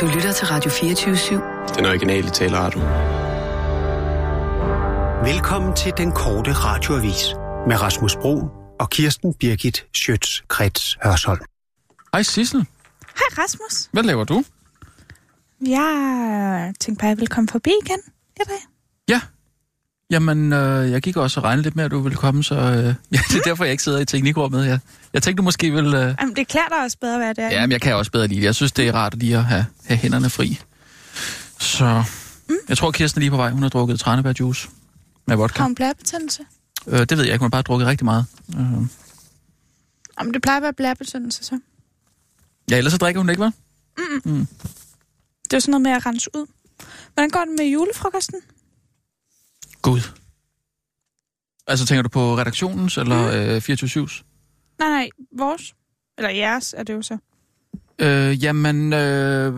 Du lytter til Radio 24-7. Den originale taleradio. Velkommen til den korte radioavis med Rasmus Bro og Kirsten Birgit Schøtz-Krets Hørsholm. Hej Sissel. Hej Rasmus. Hvad laver du? Jeg tænkte bare, at jeg ville komme forbi igen i dag. Ja. Jamen, øh, jeg gik også og regnede lidt med, at du ville komme, så øh, ja, det er derfor, jeg ikke sidder i teknikrummet. Jeg, jeg tænkte, du måske vil... Øh, Jamen, det klæder dig også bedre at være der. ja, men jeg kan også bedre lide det. Jeg synes, det er rart lige at have, have hænderne fri. Så mm. jeg tror, Kirsten er lige på vej. Hun har drukket tranebærjuice med vodka. Har hun blærebetændelse? Øh, det ved jeg ikke. Hun har bare drukket rigtig meget. Øh. Jamen, det plejer at være blærebetændelse, så. Ja, ellers så drikker hun ikke, vel? Det er sådan noget med at rense ud. Hvordan går det med julefrokosten? Gud. Altså, tænker du på redaktionens eller øh, 24-7's? Nej, nej, vores. Eller jeres er det jo så. Øh, jamen, øh,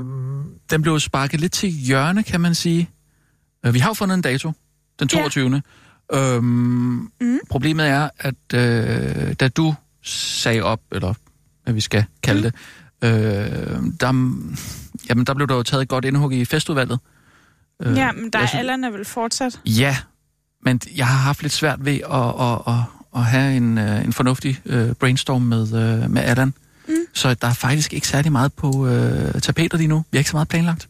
den blev sparket lidt til hjørne, kan man sige. Øh, vi har jo fundet en dato, den Ja. 22. Ja. Øhm, mm. Problemet er, at øh, da du sagde op, eller hvad vi skal kalde det, øh, der, jamen, der blev der jo taget et godt indhug i festudvalget. Øh, ja, men der er synes- Allan er vel fortsat. Ja, men jeg har haft lidt svært ved at, at, at, at have en, øh, en fornuftig øh, brainstorm med, øh, med Allan. Mm. Så der er faktisk ikke særlig meget på øh, tapeter lige nu. Vi har ikke så meget planlagt.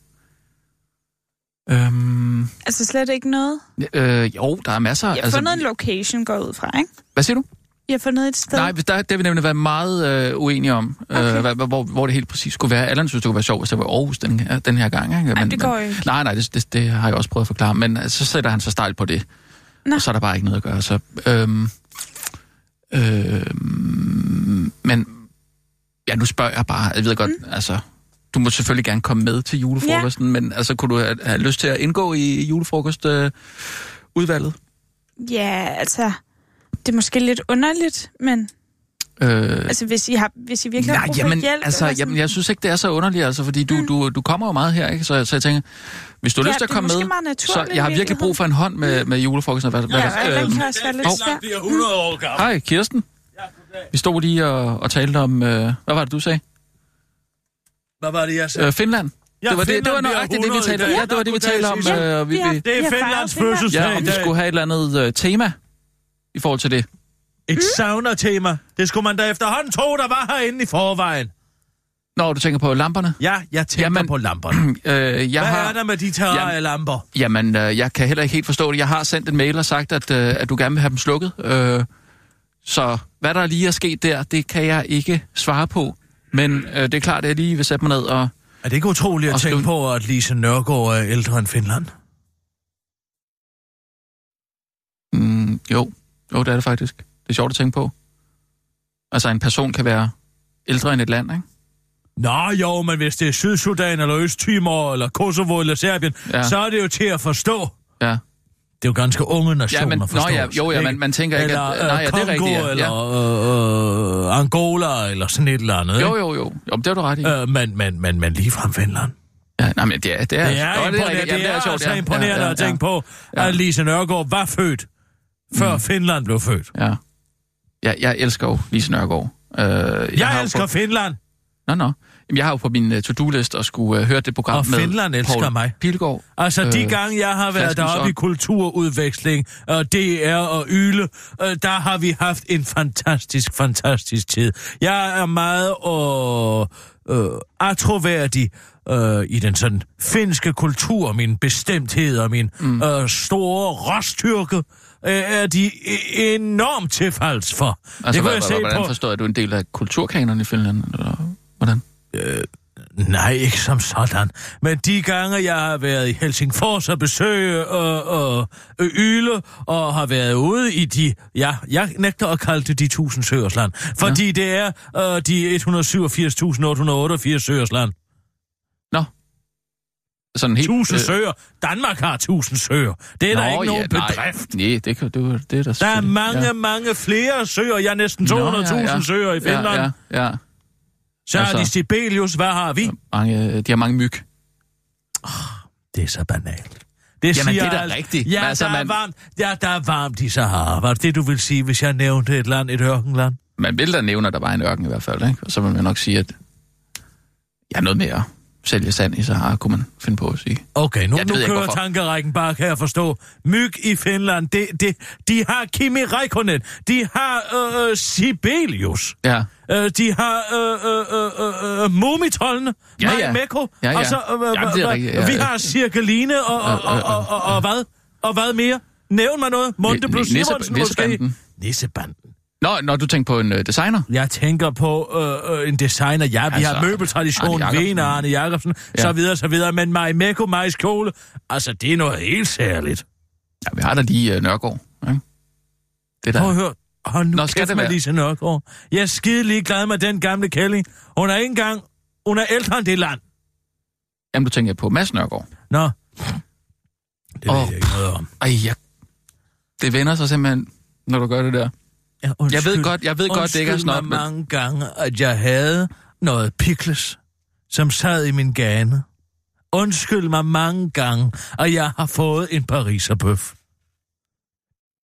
Øhm, Altså slet ikke noget. øh, jo, der er masser. Jeg har altså, fundet en location, går ud fra, ikke? Hvad siger du? Jeg har fundet et sted. Nej, der, det har vi nemlig været meget øh, uenige om, Okay. øh, hvad, hvor, hvor det helt præcis skulle være. Allan synes, det kunne være sjovt, hvis det var Aarhus den, her- den her gang. Ikke? Ej, det går men, ikke. Nej, nej, det, det, det har jeg også prøvet at forklare. Men øh, så sætter han sig stejlt på det. Nå. Og så er der bare ikke noget at gøre. Så, øhm, øhm, men ja, nu spørger jeg bare. Jeg ved godt, mm. altså... Du må selvfølgelig gerne komme med til julefrokosten, ja. men altså, kunne du have, have lyst til at indgå i julefrokostudvalget? Øh, udvalget? Ja, altså... Det er måske lidt underligt, men... øh, Altså, hvis I, har, hvis I virkelig har Nej, brug for jamen, hjælp... altså, sådan- jamen, jeg synes ikke, det er så underligt, altså, fordi du, mm. du, du kommer jo meget her, ikke? Så, så jeg tænker, hvis du har Ja, lyst til at det komme med, så jeg har virkelig brug for en hånd med, med julefrokosten. Hvad, hvad, Ja, hvad, Allan øhm, kan også være lidt svær. bliver 100 år gammel. Hej, Kirsten. Vi stod lige og, og talte om, øh, hvad var det, du sagde? Hvad var det, jeg sagde? Øh, Finland. Ja, det var, det, det Finland var nøjagtigt det, vi 100 i talte om. Ja, det var det, vi talte om. Øh, og vi, Ja. vi, Det er har Finlands Finland. fødselsdag ja, om vi skulle have et eller andet øh, tema i forhold til det. Et sauna-tema. Det skulle man da efterhånden tro, der var herinde i forvejen. Når du tænker på lamperne. Ja, jeg tænker Jamen, på lamperne. Øh, jeg Hvad har, er der med de terrarie-lamper? Jamen, øh, jeg kan heller ikke helt forstå det. Jeg har sendt en mail og sagt, at, øh, at du gerne vil have dem slukket. Øh, så hvad der lige er sket der, det kan jeg ikke svare på. Men øh, det er klart, at jeg lige vil sætte mig ned og... Er det ikke utroligt at tænke på, at Lise Nørgaard er ældre end Finland? Mm, jo, jo, det er det faktisk. Det er sjovt at tænke på. Altså, en person kan være ældre end et land, ikke? Nå jo, men hvis det er Sydsudan, eller Østtimor, eller Kosovo, eller Serbien, Ja. så er det jo til at forstå. Ja. Det er jo ganske unge nationer, Ja, men, nå forstås, ja, jo, ja, man, man tænker ikke, eller, at... Nej, ja, det er Kongo, rigtigt, ja. eller øh, øh, Angola, eller sådan et eller andet. Jo, jo, jo. Jo, det har du ret i. Øh, men, men, men, men lige fra Finland. Ja, nej, men det er... Det er, Det er, Nå, imponerende, rigtigt. det Jamen, er, sjovt, altså ja. imponerende Ja, ja, at tænke på, at Lise Nørgaard var født, før Mm. Finland blev født. Ja. Ja. Jeg elsker jo Lise Nørgaard. Øh, jeg, Jeg elsker på, Finland. Nå, nå. Jamen, jeg har jo på min uh, to-do-list at skulle uh, høre det program Og med Finland elsker Poul mig. Pilgaard. Altså, de Øh, gange, jeg har været deroppe i kulturudveksling, og DR og Yle, øh, der har vi haft en fantastisk, fantastisk tid. Jeg er meget øh, øh, atroværdig øh, i den sådan finske kultur, min bestemthed og min mm. øh, store rostyrke, øh, er de e- enormt tilfalds for. Altså, kunne hvad, jeg se hvordan på- forstår jeg, du en del af kulturkanonen i Finland? Eller hvordan? Nej, ikke som sådan. Men de gange, jeg har været i Helsingfors og besøge øh, øh, Yle, og har været ude i de... Ja, jeg nægter at kalde det de 1000 søers land. Fordi ja. det er øh, de 187.888 søers land. Nå. Sådan helt... 1000 søer. Danmark har 1000 søer. Det er der ikke nogen nej. bedrift. Nej, det, kan, det, det er der Der er mange, ja. mange flere søer. Jeg er næsten 200.000 Nå, ja, ja. søer i Finland. Ja, ja, ja. Så Altså- de Sibelius. Hvad har vi? Mange, de har mange myg. Det er så banalt. Det Jamen, siger det er da alt. rigtigt. Ja, altså, der er man- varmt. Ja, der er varmt i Sahara. Var det det, du vil sige, hvis jeg nævnte et land, et ørkenland? Man vil da nævne, at der var en ørken i hvert fald, ikke? Og så vil man nok sige, at ja, noget mere sælge sand i Sahara, kunne man finde på at sige. Okay, nu, Ja, nu jeg ikke, kører hvorfor. tankerækken bare, kan jeg forstå. Myg i Finland, det, det, de har Kimi Räikkönen, de har øh, øh, Sibelius, Ja, øh, de har øh, øh, øh, øh, Mumitrollene, Ja, Maja ja. Mekko, Ja, ja. og så øh, øh, Jamen, det er øh, rigtigt, ja, vi ja. har Cirkeline og, og, og, og, og, og, hvad? Og hvad mere? Nævn mig noget. Ni- plus Simonsen måske. nissebanden. Nå, når du tænker på en øh, designer? Jeg tænker på øh, øh, en designer. Ja, vi Altså, har møbeltradition, Arne Jacobsen. Vene, Arne Jacobsen, Ja. så videre, så videre. Men Maj Mekko, Majs Kåle, altså det er noget helt særligt. Ja, vi har da lige øh, Nørgaard. Ikke? Det Prøv der. at høre. Hold nu Nå, skal det med være? Lise Nørgaard. Jeg er skide lige glad med den gamle kælling. Hun er ikke engang... Hun er ældre end det land. Jamen, du tænker på Mads Nørgaard. Nå. Det ved Åh. jeg ikke noget om. Ej, jeg... det vender sig simpelthen, når du gør det der. Ja, Jeg ved godt, jeg ved godt, det ikke er snot, men... mange gange, at jeg havde noget pikles, som sad i min gane. Undskyld mig mange gange, at jeg har fået en pariserbøf.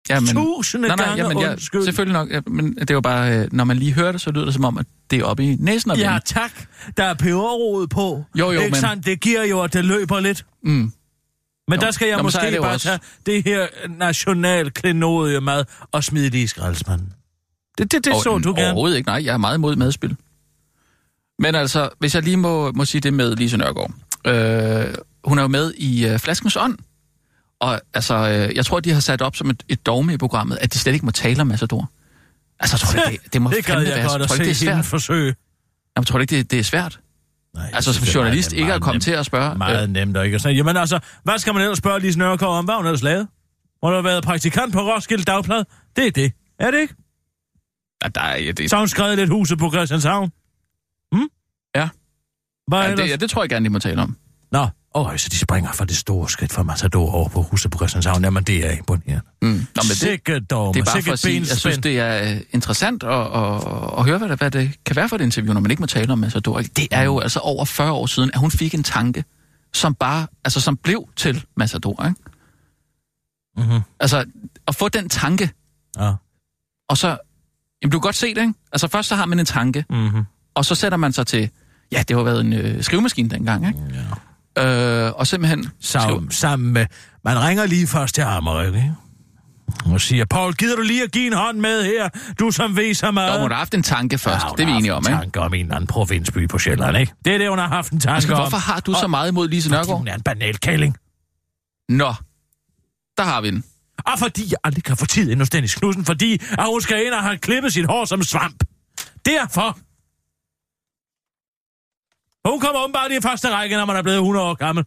Jamen, Tusinde nej, nej, gange jamen, jeg, undskyld. selvfølgelig nok, ja, men det jo bare, øh, når man lige hører det, så lyder det som om, at det er oppe i næsen Ja, tak. Der er peberrod på. Jo, jo, ikke men- sandt? Det giver jo, at det løber lidt. Mm. Men Jo. der skal jeg Nå, så måske det bare også- tage det her national mad og smide det i skraldespanden. Det, det, det så Og- du gerne. Overhovedet ikke, nej. Jeg er meget imod madspil. Men altså, hvis jeg lige må, må sige det med Lise Nørgaard. Øh, hun er jo med i øh, Flaskens Ånd. Og altså, øh, jeg tror, de har sat op som et, et dogme i programmet, at de slet ikke må tale om Massador. Altså, jeg tror ikke, det, det må det fandme jeg være. godt at tror ikke, det se er svært. Jeg tror ikke, det, det er svært. Nej, Altså, som journalist ikke at komme nemt. til at spørge. Meget Øh, nemt og ikke sige. Jamen altså, hvad skal man ellers spørge Lise Nørgaard om? Hvad hun ellers lavet? Hun har været praktikant på Roskilde Dagblad. Det er det. Er det ikke? ja, der er, ja, det, Så hun skrevet lidt huset på Christianshavn. Hm? Ja. Hvad ja, ellers? det, ja, det tror jeg gerne, de må tale om. Nå, oh, så de springer fra det store skridt fra Matador over på huset på Christianshavn. Jamen, det er imponerende. Mm. Nå, men det, Sikke dog, det er bare for at sige, jeg synes, det er øh, interessant at, at, at høre, hvad det, hvad det kan være for et interview, når man ikke må tale om Massador. Det er jo altså over 40 år siden, at hun fik en tanke, som bare, altså som blev til Massador, ikke? Mhm. Altså, at få den tanke, Ja. og så, jamen du kan godt se det, ikke? Altså først så har man en tanke, Mm-hmm. og så sætter man sig til, ja, det har været en øh, skrivemaskine dengang, ikke? Ja. Øh, og simpelthen... Sammen, sammen med... Man ringer lige først til Amarik, ikke? Og siger, Paul, gider du lige at give en hånd med her? Du som ved så meget. Jo, hun har haft en tanke først, hun det er vi enige om, en ikke? tanke om en eller anden provinsby på Sjælland, ikke? Det er det, hun har haft en tanke Altså, om. hvorfor har du så Og- meget imod Lise Fordi Nørgaard? hun er en banal kælling. Nå, der har vi den. Og fordi jeg aldrig kan få tid hos Dennis Knudsen, fordi at hun skal ind og have klippet sit hår som svamp. Derfor. Hun kommer åbenbart i første række, når man er blevet 100 år gammel.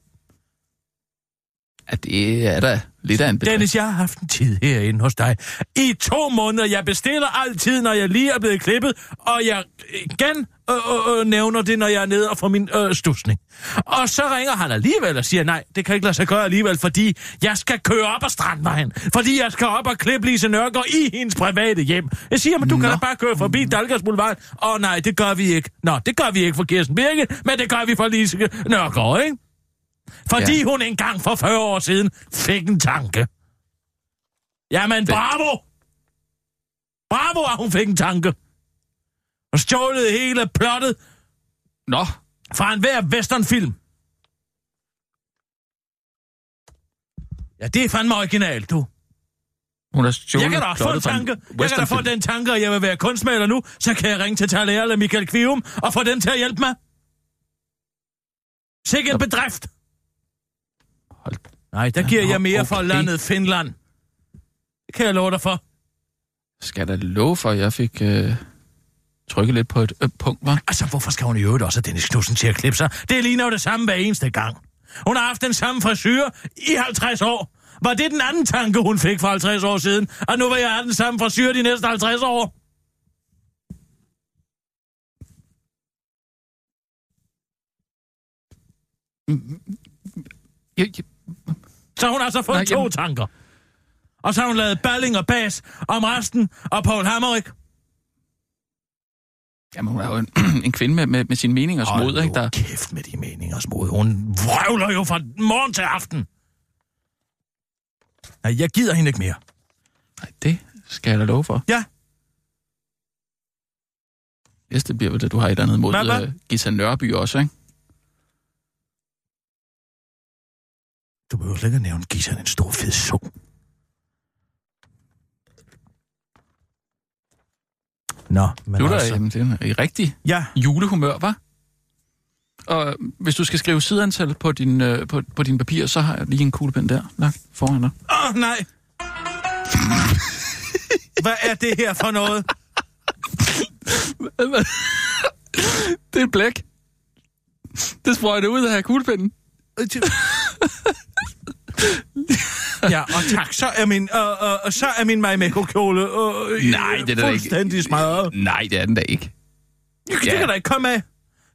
Ja, det er da lidt af en bedrift. Dennis, jeg har haft en tid herinde hos dig. I to måneder. Jeg bestiller altid, når jeg lige er blevet klippet, og jeg igen øh, øh, øh, nævner det, når jeg er nede og får min øh, stusning. Og så ringer han alligevel og siger, nej, det kan ikke lade sig gøre alligevel, fordi jeg skal køre op ad Strandvejen. Fordi jeg skal op og klippe Lise Nørgaard i hendes private hjem. Jeg siger, men du Nå. kan da bare køre forbi Dalgas Boulevard. Åh nej, det gør vi ikke. Nå, det gør vi ikke for Kirsten Birke, men det gør vi for Lise Nørgaard, ikke? Fordi ja. hun engang for 40 år siden fik en tanke. Jamen, bravo! Bravo, at hun fik en tanke. Og stjålet hele plottet Nå, fra en hver westernfilm. Ja, det er fandme originalt, du. hun har stjålet Jeg kan da få en tanke. Jeg kan da få den tanke, at jeg vil være kunstmaler nu, så kan jeg ringe til eller Michael Kvium og få dem til at hjælpe mig. Sikke en bedrift. Nej, der giver jeg mere for okay. landet Finland. Det kan jeg love dig for. Skal da love for, at jeg fik øh, trykket lidt på et øh, punkt, var? Altså, hvorfor skal hun i øvrigt også have Dennis Knudsen til at klippe sig? Det ligner jo det samme hver eneste gang. Hun har haft den samme frisyr i 50 år. Var det den anden tanke, hun fik for 50 år siden? Og nu vil jeg have den samme frisyr de næste 50 år? Jeg, jeg, Så har hun altså fået Nej, to jamen- tanker. Og så har hun lavet balling og bas om resten og Paul Hammerik. jamen, hun er jo en, en kvinde med, med, med sine meningers Hold mod, ikke? Der, kæft med de meningers mod. Hun vrøvler jo fra morgen til aften. Nej, jeg gider hende ikke mere. nej, det skal jeg da love for. Ja. Næste bliver vel, at du har et eller andet mod Hvad, hvad? øh, Gita Nørby også, ikke? Du behøver slet ikke at nævne Gita en stor fed så. Nå, men Du er altså... jamen, det er i rigtig Ja, julehumør, var? Og hvis du skal skrive sideantal på din, øh, på, på din papir, så har jeg lige en kuglepen der lagt foran dig. Åh, oh, nej! Hvad er det her for noget? det er blæk. Det sprøjter ud af kuglepinden. ja, og tak, så er min, øh, øh, så er min Marimekko-kjole øh, Nej, det er ikke. fuldstændig smadret. Nej, det er den da ikke. Det Ja. kan da ikke komme af.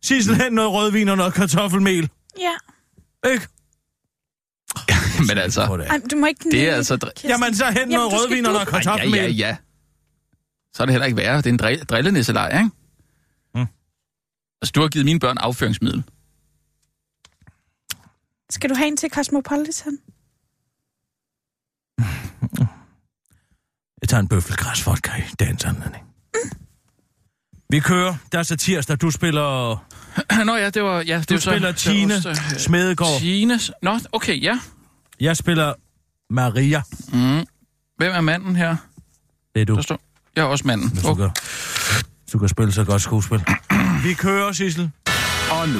Sissel, hen noget rødvin og noget kartoffelmel. Ja. Ikke? Men altså, Ej, du må ikke... det er altså... Dr-. Jamen, så hen noget rødvin og noget Ej, ja, kartoffelmel. ja, ja. Så er det heller ikke værre. Det er en drill- drillenæsselej, ikke? Mm. Altså, du har givet mine børn afføringsmiddel. Skal du have en til Cosmopolitan? Jeg tager en bøffelgræs vodka i dagens anledning. Vi kører. Der er så tirsdag. Du spiller... Nå ja, det var... Ja, det Du var så, spiller det var Tine også, øh, Smedegaard. Tine... Nå, okay, ja. Jeg spiller Maria. Mm. Hvem er manden her? Det er du. Der står... Jeg er også manden. Hvis du, Okay. kan, hvis du kan spille så godt skuespil. Vi kører, Sissel. Og nu,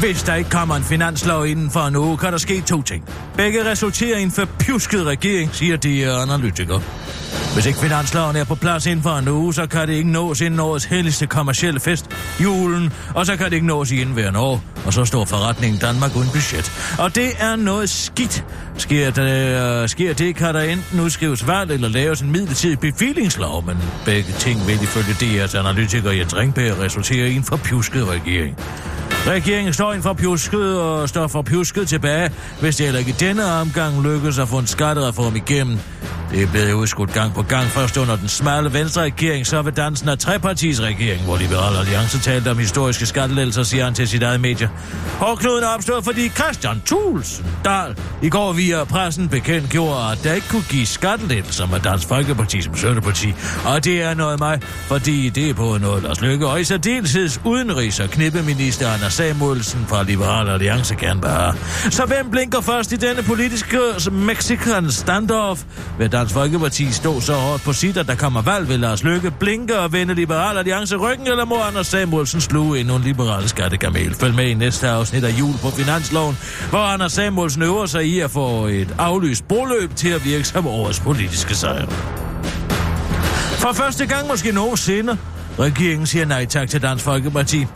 Hvis der ikke kommer en finanslov inden for en uge, kan der ske to ting. Begge resulterer i en forpjusket regering, siger de analytikere. Hvis ikke finansloven er på plads inden for en uge, så kan det ikke nås inden årets helligste kommercielle fest, julen, og så kan det ikke nås i indværende år, og så står forretningen Danmark uden budget. Og det er noget skidt. Sker det, øh, sker det, kan der enten udskrives valg eller laves en midlertidig bevillingslov, men begge ting vil ifølge DR's analytiker Jens Ringberg resultere i en forpjusket regering. Regeringen står ind for pjusket og står for pjusket tilbage, hvis det heller ikke i denne omgang lykkes at få en skattereform igennem. Det er blevet udskudt gang på gang. Først under den smalle venstre regering, så ved dansen af trepartis regering, hvor Liberal Alliance talte om historiske skattelettelser, siger han til sit eget medie. Hårdknuden er opstået, fordi Christian Thulsen Dahl i går via pressen bekendtgjorde, at der ikke kunne give skattelettelser med Dansk Folkeparti som sønderparti. Og det er noget mig, fordi det er på noget Lars Løkke, og i særdeleshed udenrigs- og knippeminister Anders Samuelsen fra Liberal Alliance gerne bare. Så hvem blinker først i denne politiske øh, Mexican standoff? ved Dansk Folkeparti stå så hårdt på sit, at der kommer valg ved Lars Løkke, blinke og vende Liberal Alliance ryggen, eller må Anders Samuelsen sluge endnu en liberal skattekamel? Følg med i næste afsnit af Jul på Finansloven, hvor Anders Samuelsen øver sig i at få et aflyst broløb til at virke som årets politiske sejr. For første gang måske nogensinde. Regeringen siger nej tak til Dansk Folkeparti.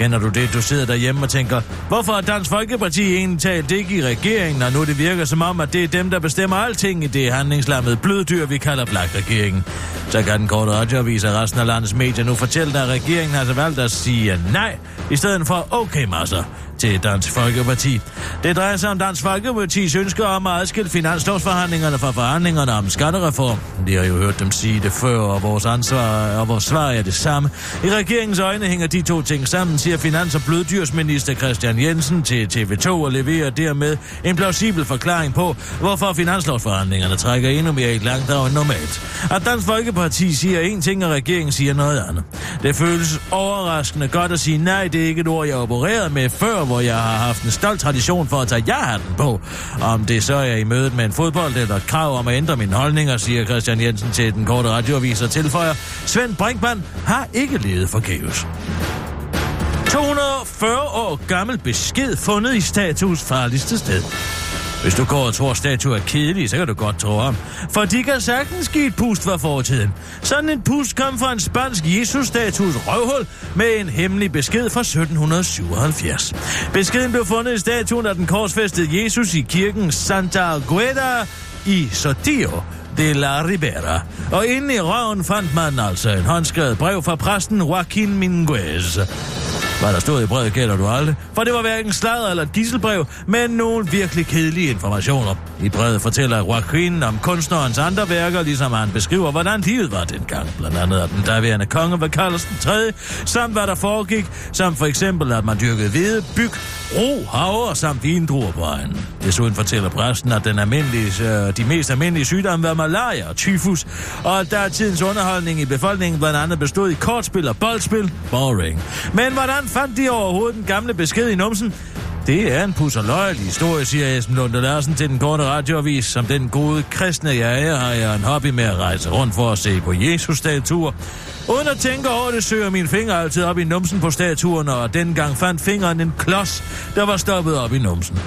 Kender du det, du sidder derhjemme og tænker, hvorfor er Dansk Folkeparti egentlig talt ikke i regeringen, og nu det virker som om, at det er dem, der bestemmer alting i det handlingslammede bløddyr, vi kalder Blak-regeringen. Så kan den korte radioavis og resten af landets medier nu fortælle dig, at regeringen har så valgt at sige nej, i stedet for okay masser til Dansk Folkeparti. Det drejer sig om Dansk Folkepartis ønsker om at adskille finanslovsforhandlingerne fra forhandlingerne om skattereform. Vi har jo hørt dem sige det før, og vores ansvar og vores svar er det samme. I regeringens øjne hænger de to ting sammen, siger finans- og bløddyrsminister Christian Jensen til TV2 og leverer dermed en plausibel forklaring på, hvorfor finanslovsforhandlingerne trækker endnu mere i et langdrag end normalt. At Dansk Folkeparti siger en ting, og regeringen siger noget andet. Det føles overraskende godt at sige nej, det er ikke et ord, jeg opererede med før, hvor jeg har haft en stolt tradition for at tage ja-hatten på. Om det så er i mødet med en fodbold eller et krav om at ændre min holdninger, siger Christian Jensen til den korte radioavis og tilføjer, Svend Brinkmann har ikke levet forgæves. 240 år gammel besked fundet i status farligste sted. Hvis du går og tror, at statuer er kedelige, så kan du godt tro om. For de kan sagtens give et pust fra fortiden. Sådan en pust kom fra en spansk Jesus-statues røvhul med en hemmelig besked fra 1777. Beskeden blev fundet i statuen af den korsfæstede Jesus i kirken Santa Agueda i Sotillo de la Ribera. Og inde i røven fandt man altså en håndskrevet brev fra præsten Joaquin Minguez. Hvad der stod i brevet gælder du aldrig, for det var hverken sladder eller et gisselbrev, men nogle virkelig kedelige informationer. I brevet fortæller Joaquin om kunstnerens andre værker, ligesom han beskriver, hvordan livet var dengang. Blandt andet at den daværende konge var Carlos III, samt hvad der foregik, som for eksempel at man dyrkede hvede, byg, ro, havre samt vindruer på egen. Desuden fortæller præsten, at den almindelige, øh, de mest almindelige sygdomme var malaria og tyfus, og at der tidens underholdning i befolkningen blandt andet bestod i kortspil og boldspil. Boring. Men hvordan fandt de overhovedet den gamle besked i numsen? Det er en pusserløjelig historie, siger Esben Lunde Larsen til den korte radioavis. Som den gode kristne jeg er, har jeg en hobby med at rejse rundt for at se på Jesus-statuer. Uden at tænke over det, søger min finger altid op i numsen på statuerne, og dengang fandt fingeren en klods, der var stoppet op i numsen.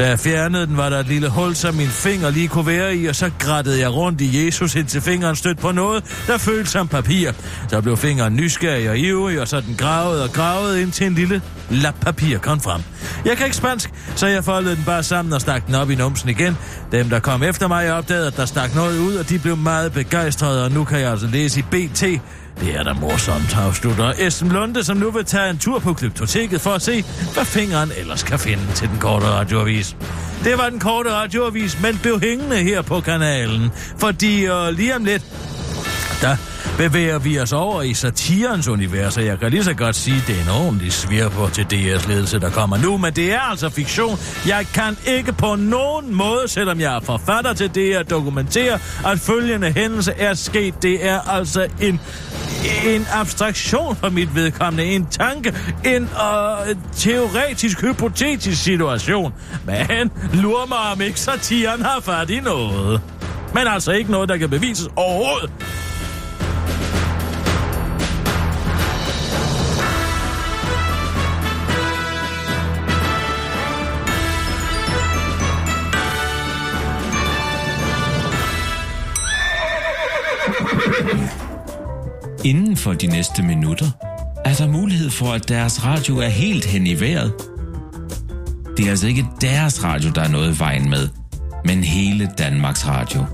Da jeg fjernede den, var der et lille hul, som min finger lige kunne være i, og så grættede jeg rundt i Jesus, indtil fingeren stødte på noget, der føltes som papir. Så blev fingeren nysgerrig og ivrig, og så den gravede og gravede, indtil en lille lap papir kom frem. Jeg kan ikke spansk, så jeg foldede den bare sammen og stak den op i numsen igen. Dem, der kom efter mig, opdagede, at der stak noget ud, og de blev meget begejstrede, og nu kan jeg altså læse i BT, det er da morsomt, afslutter Esben Lunde, som nu vil tage en tur på Glyptoteket for at se, hvad fingeren ellers kan finde til den korte radioavis. Det var den korte radioavis, men blev hængende her på kanalen, fordi øh, lige om lidt, der bevæger vi os over i satirens univers, og jeg kan lige så godt sige, at det er en ordentlig svirper til DR's ledelse, der kommer nu, men det er altså fiktion. Jeg kan ikke på nogen måde, selvom jeg er forfatter til det, at dokumentere, at følgende hændelse er sket. Det er altså en en abstraktion for mit vedkommende, en tanke, en øh, teoretisk, hypotetisk situation. Men lurer mig, om ikke satiren har fat i noget. Men altså ikke noget, der kan bevises overhovedet. Inden for de næste minutter er der mulighed for, at deres radio er helt hen i vejret. Det er altså ikke deres radio, der er noget i vejen med, men hele Danmarks Radio.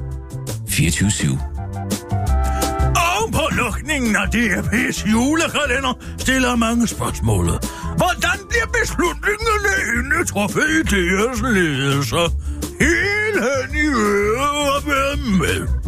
24 Oven på lukningen af DRP's julekalender stiller mange spørgsmål. Hvordan bliver beslutningerne inde truffet i deres ledelse? Helt hen i øret med.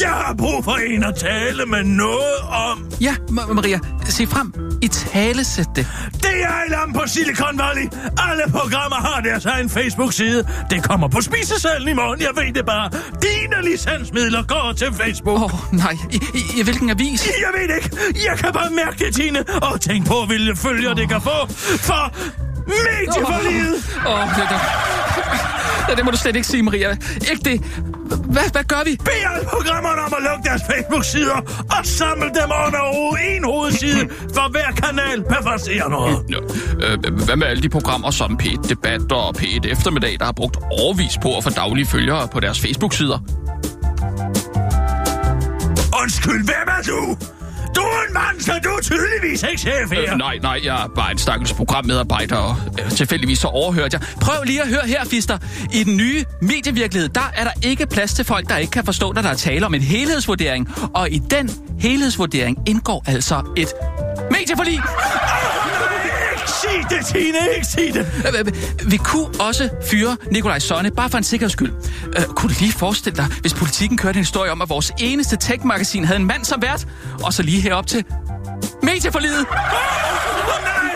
Jeg har brug for en at tale med noget om. Ja, Ma- Maria, se frem. I tale sæt det. Det er Alarm på Silicon Valley. Alle programmer har deres egen Facebook-side. Det kommer på spisesalen i morgen, jeg ved det bare. Dine licensmidler går til Facebook. Åh, oh, nej. I, i, I hvilken avis? Jeg ved ikke. Jeg kan bare mærke det, Tine. Og tænk på, hvilke følger det kan få. For medieforliget. Åh, oh, det, det, ja, det må du slet ikke sige, Maria. Ikke det. Hvad, hvad gør vi? Bed alle programmerne om at lukke deres Facebook-sider og samle dem under en hovedside for hver kanal per noget. Nå, øh, hvad med alle de programmer som P1 Debat og P1 Eftermiddag, der har brugt overvis på at få daglige følgere på deres Facebook-sider? Undskyld, hvem er du? Så du er tydeligvis ikke chef her. Øh, nej, nej, jeg er bare en stakkels programmedarbejder, og øh, tilfældigvis så overhørte jeg. Prøv lige at høre her, Fister. I den nye medievirkelighed, der er der ikke plads til folk, der ikke kan forstå, når der er tale om en helhedsvurdering. Og i den helhedsvurdering indgår altså et medieforlig. Sig det, Tine, ikke sig det. Øh, øh, Vi kunne også fyre Nikolaj Sonne, bare for en sikkerheds skyld. Øh, kunne du lige forestille dig, hvis politikken kørte en historie om, at vores eneste tech-magasin havde en mand som vært, og så lige herop til medieforliget? Nej,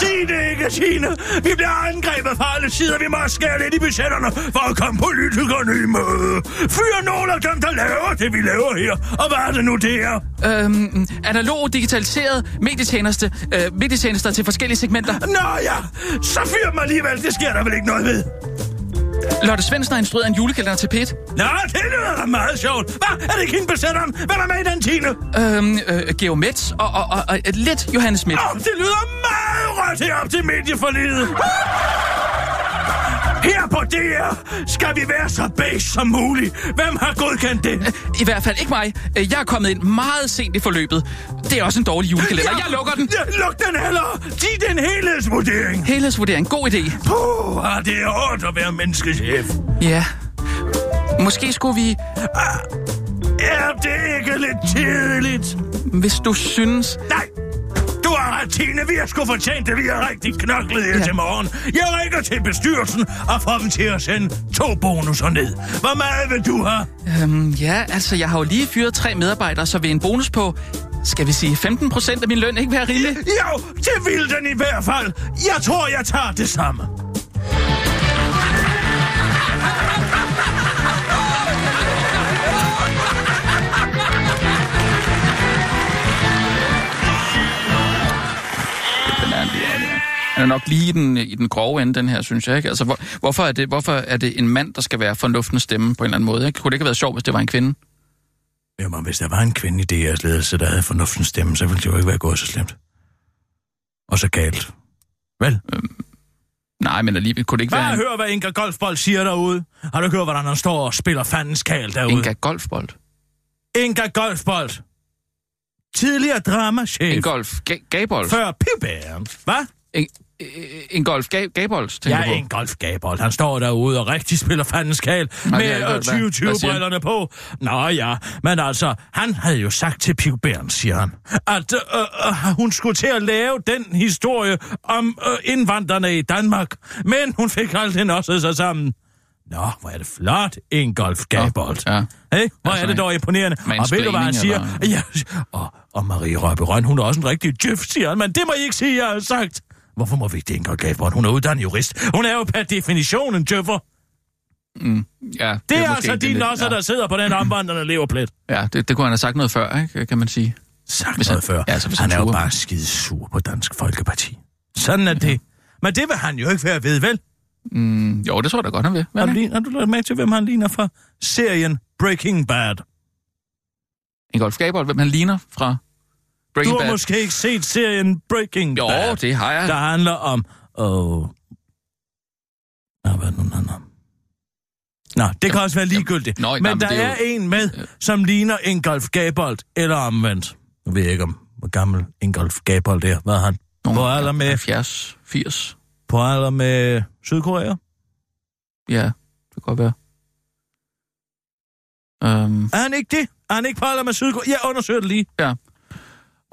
sig det ikke, Tine. Vi bliver angrebet fra alle sider. Vi må skære lidt i budgetterne for at komme politikerne i møde. Fyr nogle af dem, der laver det, vi laver her. Og hvad er det nu, det er? Øhm, analog digitaliseret medietjeneste, øh, medietjenester til forskellige segmenter. Nå ja, så fyr dem alligevel. Det sker der vel ikke noget ved. Lotte Svendsen har instrueret en julekalender til Pet. Nå, det lyder da meget sjovt. Hvad? Er det ikke hende besætteren? Hvem er med i den, Tine? Øhm, øh, Geo Metz og, og, og, og lidt Johannes Schmidt. Åh, det lyder meget rødt herop til medieforlidet. Her på DR skal vi være så beige som muligt. Hvem har godkendt det? I hvert fald ikke mig. Øh, Jeg er kommet ind meget sent i forløbet. Det er også en dårlig julekalender. Jeg lukker den. Ja, luk den heller! Giv den helhedsvurdering! Helhedsvurdering. God idé. Puh, ah, det er hårdt at være menneskechef. Ja. Måske skulle vi, Er det ikke lidt tidligt? hvis du synes... Nej! Du har ret, Tine. Vi har sgu fortjent det. Vi har rigtig knoklet her ja. Til morgen. Jeg ringer til bestyrelsen og får dem til at sende to bonusser ned. Hvor meget vil du have? Øhm, ja, altså, jeg har jo lige fyret tre medarbejdere, så ved en bonus på, skal vi sige, 15 procent af min løn ikke være rigelig? Jo, det vil den i hvert fald. Jeg tror, jeg tager det samme. Nok lige i den, i den grove ende, den her, synes jeg. Ikke? Altså, hvor, hvorfor, er det, hvorfor er det en mand, der skal være fornuftens stemme på en eller anden måde? Ikke? Kunne det ikke have været sjovt, hvis det var en kvinde? Jamen, hvis der var en kvinde i DR's ledelse, der havde fornuftens stemme, så ville det jo ikke være gået så slemt. Og så galt. Vel? Nej, men alligevel kunne det ikke Bare være en hør, hvad Inga Golfbold siger derude. Har du hørt, hvordan han står og spiller fandens kal derude? Inga golfbold. Inga Golfbold. Tidligere dramachef. En golf ga- gabold. Før Pibæren. Hvad? En, en golf ga- gabold, tænker Ja, du på? en golfgabold. Han står derude og rigtig spiller fandens kal med ikke hørt. Hvad- hvad siger han? 2020-brillerne på. Nå ja, men altså, han havde jo sagt til Pig Bern, siger han, at øh, øh, hun skulle til at lave den historie om øh, indvandrerne i Danmark. Men hun fik aldrig nosset sig sammen. Nå, hvor er det flot, en golfgabold. Ja. Hey, hvor Altså, er det dog imponerende. Og ved du, hvad han siger? mansplaining, Ja, og, og Marie Røbe Røn, hun er også en rigtig djøf, siger han, men det må I ikke sige, jeg har sagt. Hvorfor må vi ikke det, Gabriel? Hun er uddannet jurist. Hun er jo per definition en djøffer. Mm, ja, Det er, måske altså de lidt- nosser, ja. der sidder på den omvandrende leverplet. Ja, det, det kunne han have sagt noget før, ikke, kan man sige. Sagt Hvis noget han- før. ja, så hvis han han er jo bare skide sur på Dansk Folkeparti. Sådan er det. Men det vil han jo ikke være ved, vel? Mm, jo, det tror jeg da godt, han vil. Hvad Har er du, det? lige, har du lagt mærke til, hvem han ligner fra serien Breaking Bad? En golf gabold, hvem han ligner fra Du Breaking har Bad. måske ikke set serien Breaking Jo, Bad. det har jeg. der handler om... Åh... Nå, hvad det nu, han om? Nå, det kan også være ligegyldigt. Nå, men nej, men der det er er jo- en med, som ligner Ingolf Gabold, eller omvendt. Nu ved jeg ikke, om hvor gammel Ingolf Gabold er. Hvad er han? Nogle På alder med, 70, 80. på alder med Sydkorea? Ja, det kan godt være. Um, Er han ikke det? Er han ikke på alder med Sydkorea? Jeg undersøger det lige.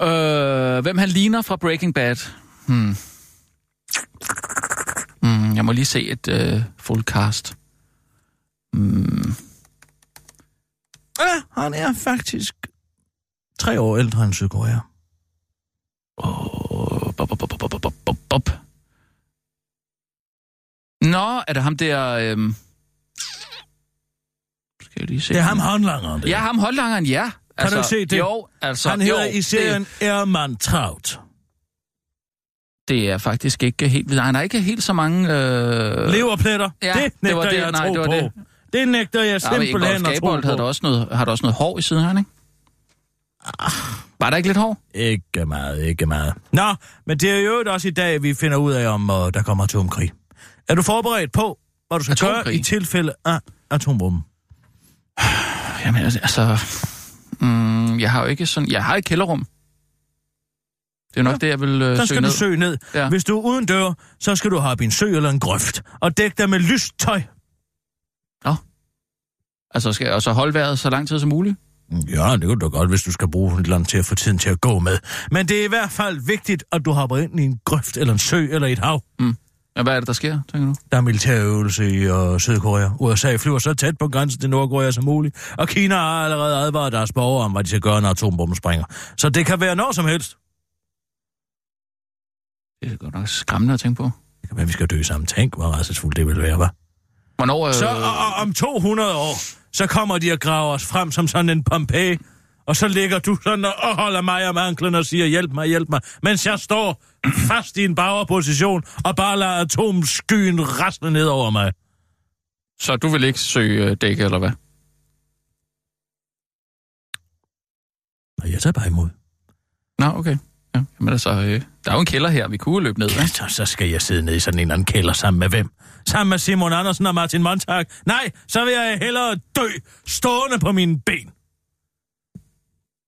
Øh, hvem han ligner fra Breaking Bad? Hmm. Hmm, jeg må lige se et øh, full cast. Hmm. Ja, han er faktisk tre år ældre end Sydkorea. Oh, bop, bop, bop, bop, bop, bop, bop. Nå, er det ham der... Øhm... Skal jeg lige se? Det er ham håndlangeren. Ja, ham holdlangeren, ja. Kan du ikke se det? Jo, altså... Han hedder jo, i serien Det, Erman Traut. det er faktisk ikke helt... Nej, han har ikke helt så mange... Øh... Leverpletter. Ja, det det nægter var det. jeg at Nej, tro det var på. det. Det nægter jeg Ja, simpelthen Ingolf at tro Gabold havde på. der også noget, har der også noget hår i siden, han ikke? Var der ikke lidt hår? Ikke meget, ikke meget. Nå, men det er jo også i dag, vi finder ud af, om uh, der kommer atomkrig. Er du forberedt på, hvad du skal Atomkrig? gøre i tilfælde af atombomben? Jamen, altså... Mm, jeg har jo ikke sådan... Jeg har et kælderrum. Det er nok Ja, det, jeg vil øh, søge skal ned. du søge ned. Ja. Hvis du er uden dør, så skal du have en sø eller en grøft. Og dæk dig med lyst tøj. Altså, skal jeg også holde vejret så lang tid som muligt? Ja, det kunne du godt, hvis du skal bruge et andet til at få tiden til at gå med. Men det er i hvert fald vigtigt, at du hopper ind i en grøft eller en sø eller et hav. Ja, hvad er det, der sker, tænker du? Der er militærøvelse i uh, Sydkorea. USA flyver så tæt på grænsen til Nordkorea som muligt, og Kina har allerede advaret deres borgere om, hvad de skal gøre, når atombomben springer. Så det kan være når som helst. Det er godt nok skræmmende at tænke på. Det kan være, vi skal dø sammen. Tænk, hvor rædselsfuldt det vil være, hva'? Hvornår... Øh... Så og, og, om 200 år, så kommer de og graver os frem som sådan en Pompeji, og så ligger du sådan og holder mig om anklen og siger, hjælp mig, hjælp mig, mens jeg står fast i en bagerposition og bare lader atomskyen rasle ned over mig. Så du vil ikke søge øh, dæk, eller hvad? Og jeg tager bare imod. Nå, okay. Ja, men altså, øh, der er jo en kælder her, vi kunne løbe ned. Ja. så, så skal jeg sidde nede i sådan en eller anden kælder sammen med hvem? Sammen med Simon Andersen og Martin Montag? Nej, så vil jeg hellere dø stående på mine ben.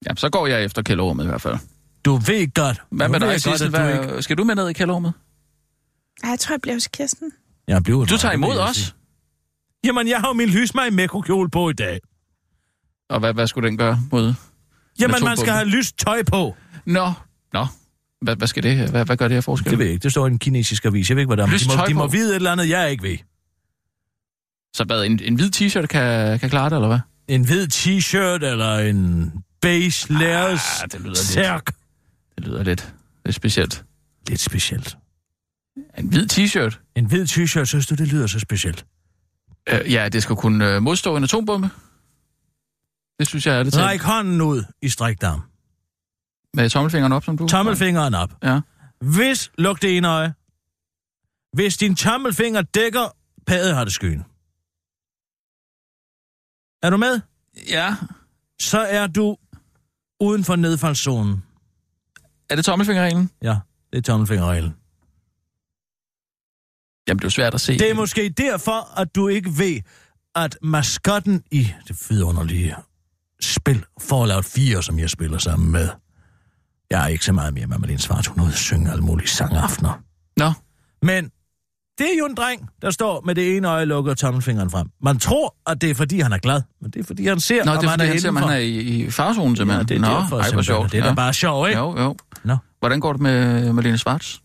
Ja, så går jeg efter kælderrummet i hvert fald. Du ved godt. Hvad med dig, jeg godt, Sissel? ikke... Skal du med ned i kælderrummet? Ej, jeg tror, jeg bliver hos Kirsten. Jeg bliver Du tager imod os? Jamen, jeg har jo min lysmag med på i dag. Og hvad, hvad skulle den gøre mod... Jamen, man skal have lyst tøj på. Nå, nå. Hvad, hvad skal det hvad, hvad gør det her forskel? Det ved jeg ikke. Det står i en kinesisk avis. Jeg ved ikke, hvad der er. De må, tøj de må vide et eller andet, jeg ikke ved. Så hvad, en, en hvid t-shirt kan, kan klare det, eller hvad? En hvid t-shirt eller en beige lærres Ah, det lyder lidt- særk. Det lyder lidt, lidt specielt. Lidt specielt. En hvid t-shirt? En hvid t-shirt, synes du, det lyder så specielt? Øh, ja, det skal kunne øh, modstå en atombombe. Det synes jeg er lidt talt. Ræk hånden ud i strikdarm. Med tommelfingeren op, som du... Tommelfingeren op. Ja. Hvis, luk det ene øje. Hvis din tommelfinger dækker paddehatteskyen. Er du med? Ja. Så er du uden for nedfaldszonen. Er det tommelfingerreglen? Ja, det er tommelfingerreglen. Jamen, det er jo svært at se. Det er måske derfor, at du ikke ved, at maskotten i det vidunderlige spil Fallout 4, som jeg spiller sammen med, jeg er ikke så meget mere med Malene Svart, hun at synge alle mulige sangaftener. Nå, Men det er jo en dreng, der står med det ene øje lukket og tommelfingeren frem. Man tror, at det er fordi, han er glad, men det er fordi, han ser, Nå det er fordi, han ser, om indenfor. han er i, i farzonen Ja, simpelthen. det er Nå, derfor, ej, hvor sjovt. Det er da ja. bare sjovt, ikke? Jo, jo. Nå. Hvordan går det med Malene Svarts?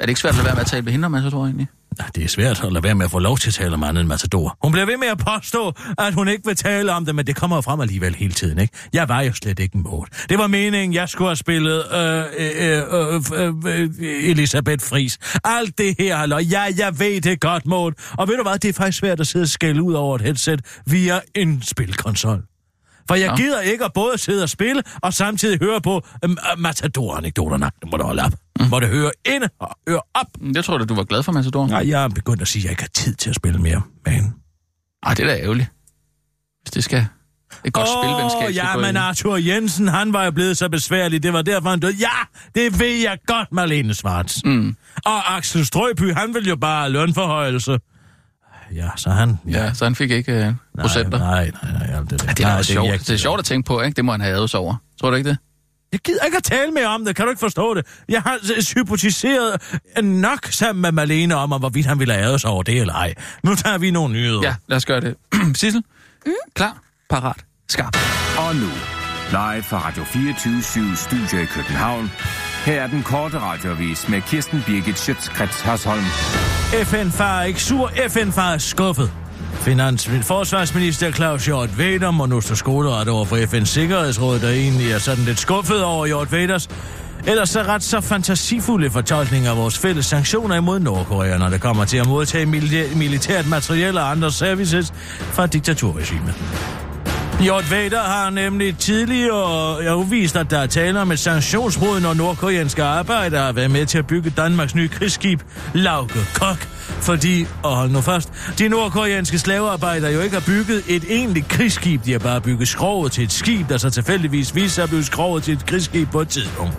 Er det ikke svært at lade være med at tale med hende om, så tror jeg egentlig? Ja, det er svært at lade være med at få lov til at tale om andet end Matador. Hun bliver ved med at påstå, at hun ikke vil tale om det, men det kommer jo frem alligevel hele tiden, ikke? Jeg var jo slet ikke mod. Det var meningen, jeg skulle have spillet øh, øh, øh, øh, øh, Elisabeth Fris. Alt det her, halløj. Ja, jeg ved det godt, mod. Og ved du hvad, det er faktisk svært at sidde og skælde ud over et headset via en spilkonsol. For jeg Nå. gider ikke at både sidde og spille, og samtidig høre på øh, Matador-anekdoterne. Det må du holde op. Mm. Må du høre inde og høre op. Jeg tror da, du var glad for Matador. Nej, jeg er begyndt at sige, at jeg ikke har tid til at spille mere med hende. Ej, det er da ærgerligt. Hvis det skal et godt Åh, spilvenskab ja, men i- Arthur Jensen, han var jo blevet så besværlig. Det var derfor, han døde. Ja, det ved jeg godt, Marlene Svarts. Mm. Og Axel Strøby, han vil jo bare lønforhøjelse. Ja, så han... Ja, så han fik ikke uh, procenter. Nej, nej, nej, nej, det der. Ja, det er nej, også sjovt. jeg- Det er sjovt at tænke på, ikke? Det må han have sig over. Tror du ikke det? Jeg gider ikke at tale mere om det, kan du ikke forstå det? Jeg har hypotiseret nok sammen med Marlene om, om hvorvidt han ville have æret sig over det eller ej. Nu tager vi nogle nyheder. Ja, lad os gøre det. Sissel? Mm? Klar, parat, skarp. Og nu, live fra Radio 24 Studio i København. Her er den korte radiovis med Kirsten Birgit Schøtzgrads Hasholm. FN-far er ikke sur, FN-far er skuffet. Finans forsvarsminister Claus Hjort Vader må nu stå skoleret over for FN's Sikkerhedsråd, der egentlig er sådan lidt skuffet over Hjort Vaders ellers så ret så fantasifulde fortolkning af vores fælles sanktioner imod Nordkorea, når det kommer til at modtage militæ- militært materiel og andre services fra diktaturregimet. Jort Vader har nemlig tidligere afvist, at der er tale om et sanktionsbrud, når nordkoreanske arbejdere har været med til at bygge Danmarks nye krigsskib, Lauke Kok. Fordi, og hold nu fast, de nordkoreanske slavearbejdere jo ikke har bygget et egentligt krigsskib, de har bare bygget skroget til et skib, der så tilfældigvis viser sig at blive skroget til et krigsskib på et tidspunkt.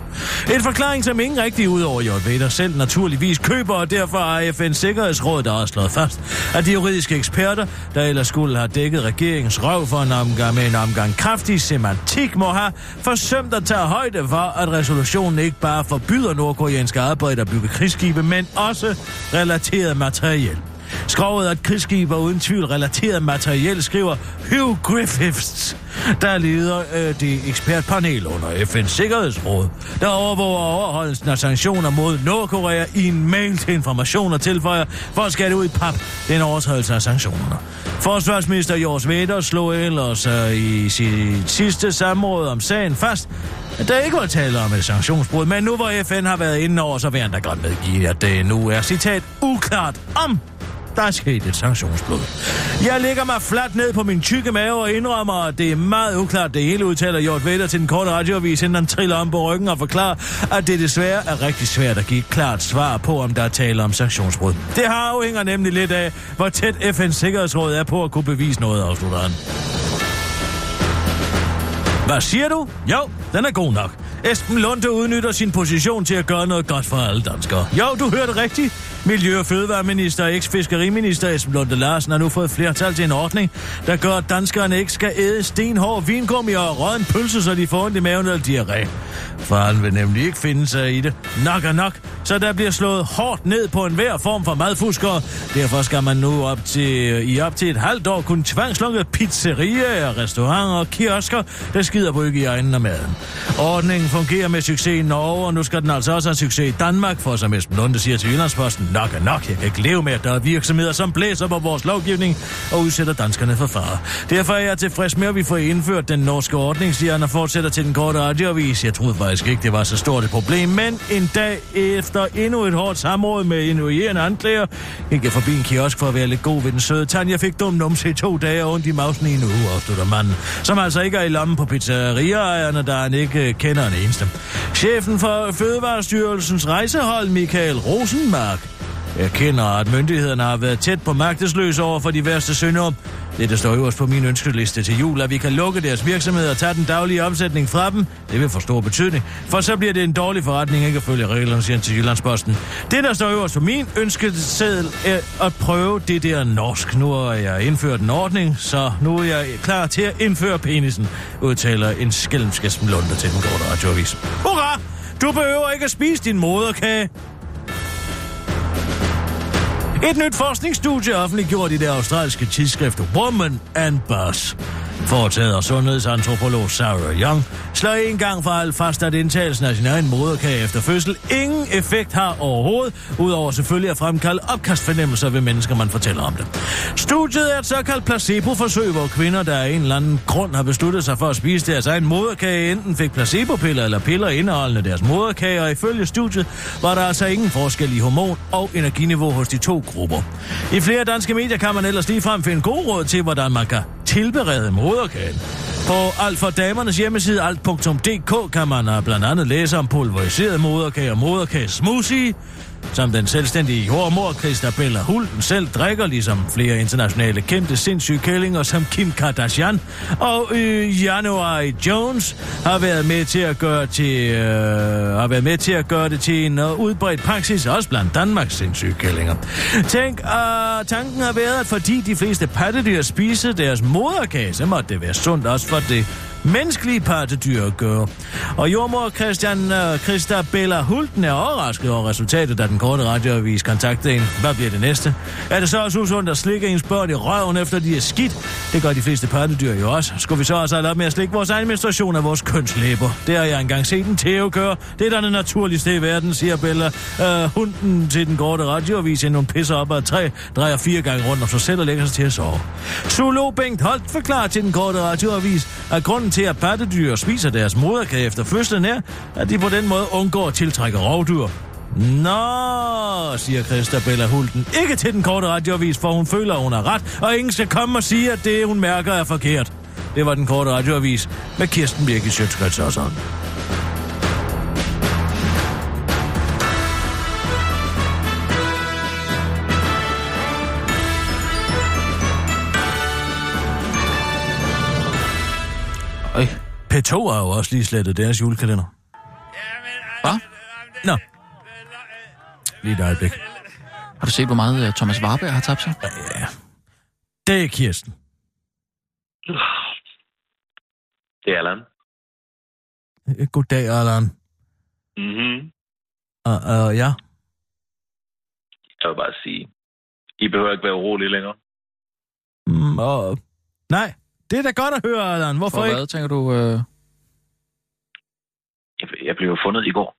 En forklaring, som ingen rigtig ud over Jort Vader selv naturligvis køber, og derfor har FN's Sikkerhedsråd der også slået fast, at de juridiske eksperter, der ellers skulle have dækket regeringens røv for en omgang med en omgang kraftig semantik, må have forsømt at tage højde for, at resolutionen ikke bare forbyder nordkoreanske arbejdere at bygge krigsskibe, men også relateret materiel. Skrovet at et krigsskib og uden tvivl relateret materiel, skriver Hugh Griffiths, der leder øh, det ekspertpanel under FN's Sikkerhedsråd, der overvåger overholdelsen af sanktioner mod Nordkorea i en mail til information og tilføjer, for at skære ud i pap, den overtrædelse af sanktionerne. Forsvarsminister Jors Vedder slog ellers øh, i sit sidste samråd om sagen fast, at der ikke var tale om et sanktionsbrud, men nu hvor FN har været inde over, så vil han da godt medgive, at det nu er, citat, uklart om der er sket et sanktionsbrud. Jeg lægger mig fladt ned på min tykke mave og indrømmer, at det er meget uklart. Det hele udtaler Hjort Vedder til den korte radioavis, inden han triller om på ryggen og forklarer, at det desværre er rigtig svært at give et klart svar på, om der er tale om sanktionsbrud. Det har afhænger nemlig lidt af, hvor tæt FN's Sikkerhedsråd er på at kunne bevise noget, afslutter han. Hvad siger du? Jo, den er god nok. Esben Lunde udnytter sin position til at gøre noget godt for alle danskere. Jo, du hørte rigtigt. Miljø- og Fødevareminister og eks-fiskeriminister Esben Lunde Larsen har nu fået flertal til en ordning, der gør, at danskerne ikke skal æde stenhård vingummi og rødden pølse, så de får ondt i maven eller diarré. Faren vil nemlig ikke finde sig i det. Nok er nok, så der bliver slået hårdt ned på enhver form for madfuskere. Derfor skal man nu op til, i op til et halvt år kunne tvangslukke pizzerier, restauranter og kiosker, der skider på ikke i egen maden. Ordningen fungerer med succes i Norge, og nu skal den altså også have succes i Danmark, for som Esben Lunde siger til Jyllandsposten, nok er nok, jeg kan ikke leve med, at der er virksomheder, som blæser på vores lovgivning og udsætter danskerne for fare. Derfor er jeg tilfreds med, at vi får indført den norske ordning, siger han og fortsætter til den korte radioavis. Jeg troede faktisk ikke, det var så stort et problem, men en dag efter endnu et hårdt samråd med injurierende anklager, gik jeg forbi en kiosk for at være lidt god ved den søde tand. Jeg fik dum numse i to dage og ondt i mausen i en uge, afslutter manden, som altså ikke er i lommen på pizzeriaejerne, der han ikke kender en eneste. Chefen for Fødevarestyrelsens rejsehold, Michael Rosenmark, erkender, at myndighederne har været tæt på magtesløse over for de værste synder. Det, der står øverst på min ønskeliste til jul, at vi kan lukke deres virksomhed og tage den daglige omsætning fra dem, det vil få stor betydning. For så bliver det en dårlig forretning ikke at følge reglerne, siger han til Jyllandsposten. Det, der står øverst på min ønskeseddel, er at prøve det der norsk. Nu har jeg indført en ordning, så nu er jeg klar til at indføre penisen, udtaler en skælmsk til den korte radioavis. Hurra! Du behøver ikke at spise din moderkage. Et nyt forskningsstudie offentliggjort i det australske tidsskrift Woman and Boss. Foretaget af sundhedsantropolog Sarah Young, slår en gang for alt fast, at indtagelsen af sin egen moderkage efter fødsel ingen effekt har overhovedet, udover selvfølgelig at fremkalde opkastfornemmelser ved mennesker, man fortæller om det. Studiet er et såkaldt placebo-forsøg, hvor kvinder, der af en eller anden grund har besluttet sig for at spise deres egen moderkage, enten fik placebopiller eller piller indeholdende deres moderkage, og ifølge studiet var der altså ingen forskel i hormon- og energiniveau hos de to grupper. I flere danske medier kan man ellers ligefrem finde gode råd til, hvordan man kan tilberede moderkagen. På Alt for Damernes hjemmeside alt.dk kan man øh, blandt andet læse om pulveriseret moderkage og moderkage smoothie, som den selvstændige jordmor Christabella Hulten selv drikker, ligesom flere internationale kendte sindssyge kællinger som Kim Kardashian og øh, January Jones har været med til at gøre til øh, har været med til at gøre det til en øh, udbredt praksis også blandt Danmarks sindssyge kællinger. Tænk, øh, tanken har været, at fordi de fleste pattedyr spiser deres moderkage, så måtte det være sundt også for det menneskelige pattedyr at gøre. Og jordmor Christian øh, uh, Christabella Hulten er overrasket over resultatet, da den korte radioavis kontaktede en. Hvad bliver det næste? Er det så også usundt at slikke ens børn i røven, efter de er skidt? Det gør de fleste pattedyr jo også. Skulle vi så også have op med at slikke vores egen menstruation af vores kønslæber? Det har jeg engang set en Theo gøre. Det er da det naturligste i verden, siger Bella. Øh, uh, hunden til den korte radioavis, inden hun pisser op ad træ, drejer fire gange rundt om sig selv og lægger sig til at sove. Zoolog Bengt Holt forklarer til den korte radioavis, at grunden til, at pattedyr spiser deres moderkage efter fødslen er, at de på den måde undgår at tiltrække rovdyr. Nå, siger Christabella Hulten. Ikke til den korte radioavis, for hun føler, at hun har ret, og ingen skal komme og sige, at det, hun mærker, er forkert. Det var den korte radioavis med Kirsten Birke Sjøtskrets og sådan. Øj. P2 har jo også lige slettet deres julekalender. Hvad? Nå. Lige et øjeblik. Har du set, hvor meget uh, Thomas Warberg har tabt sig? Ja. Det er Kirsten. Det er Allan. Øh, Goddag, Allan. Mm-hmm. Og, og ja, Jeg vil bare sige, I behøver ikke være urolige længere. mm, og... Nej, det er da godt at høre, Allan. Hvorfor For ikke? hvad, tænker du? Uh... Jeg, jeg blev fundet i går.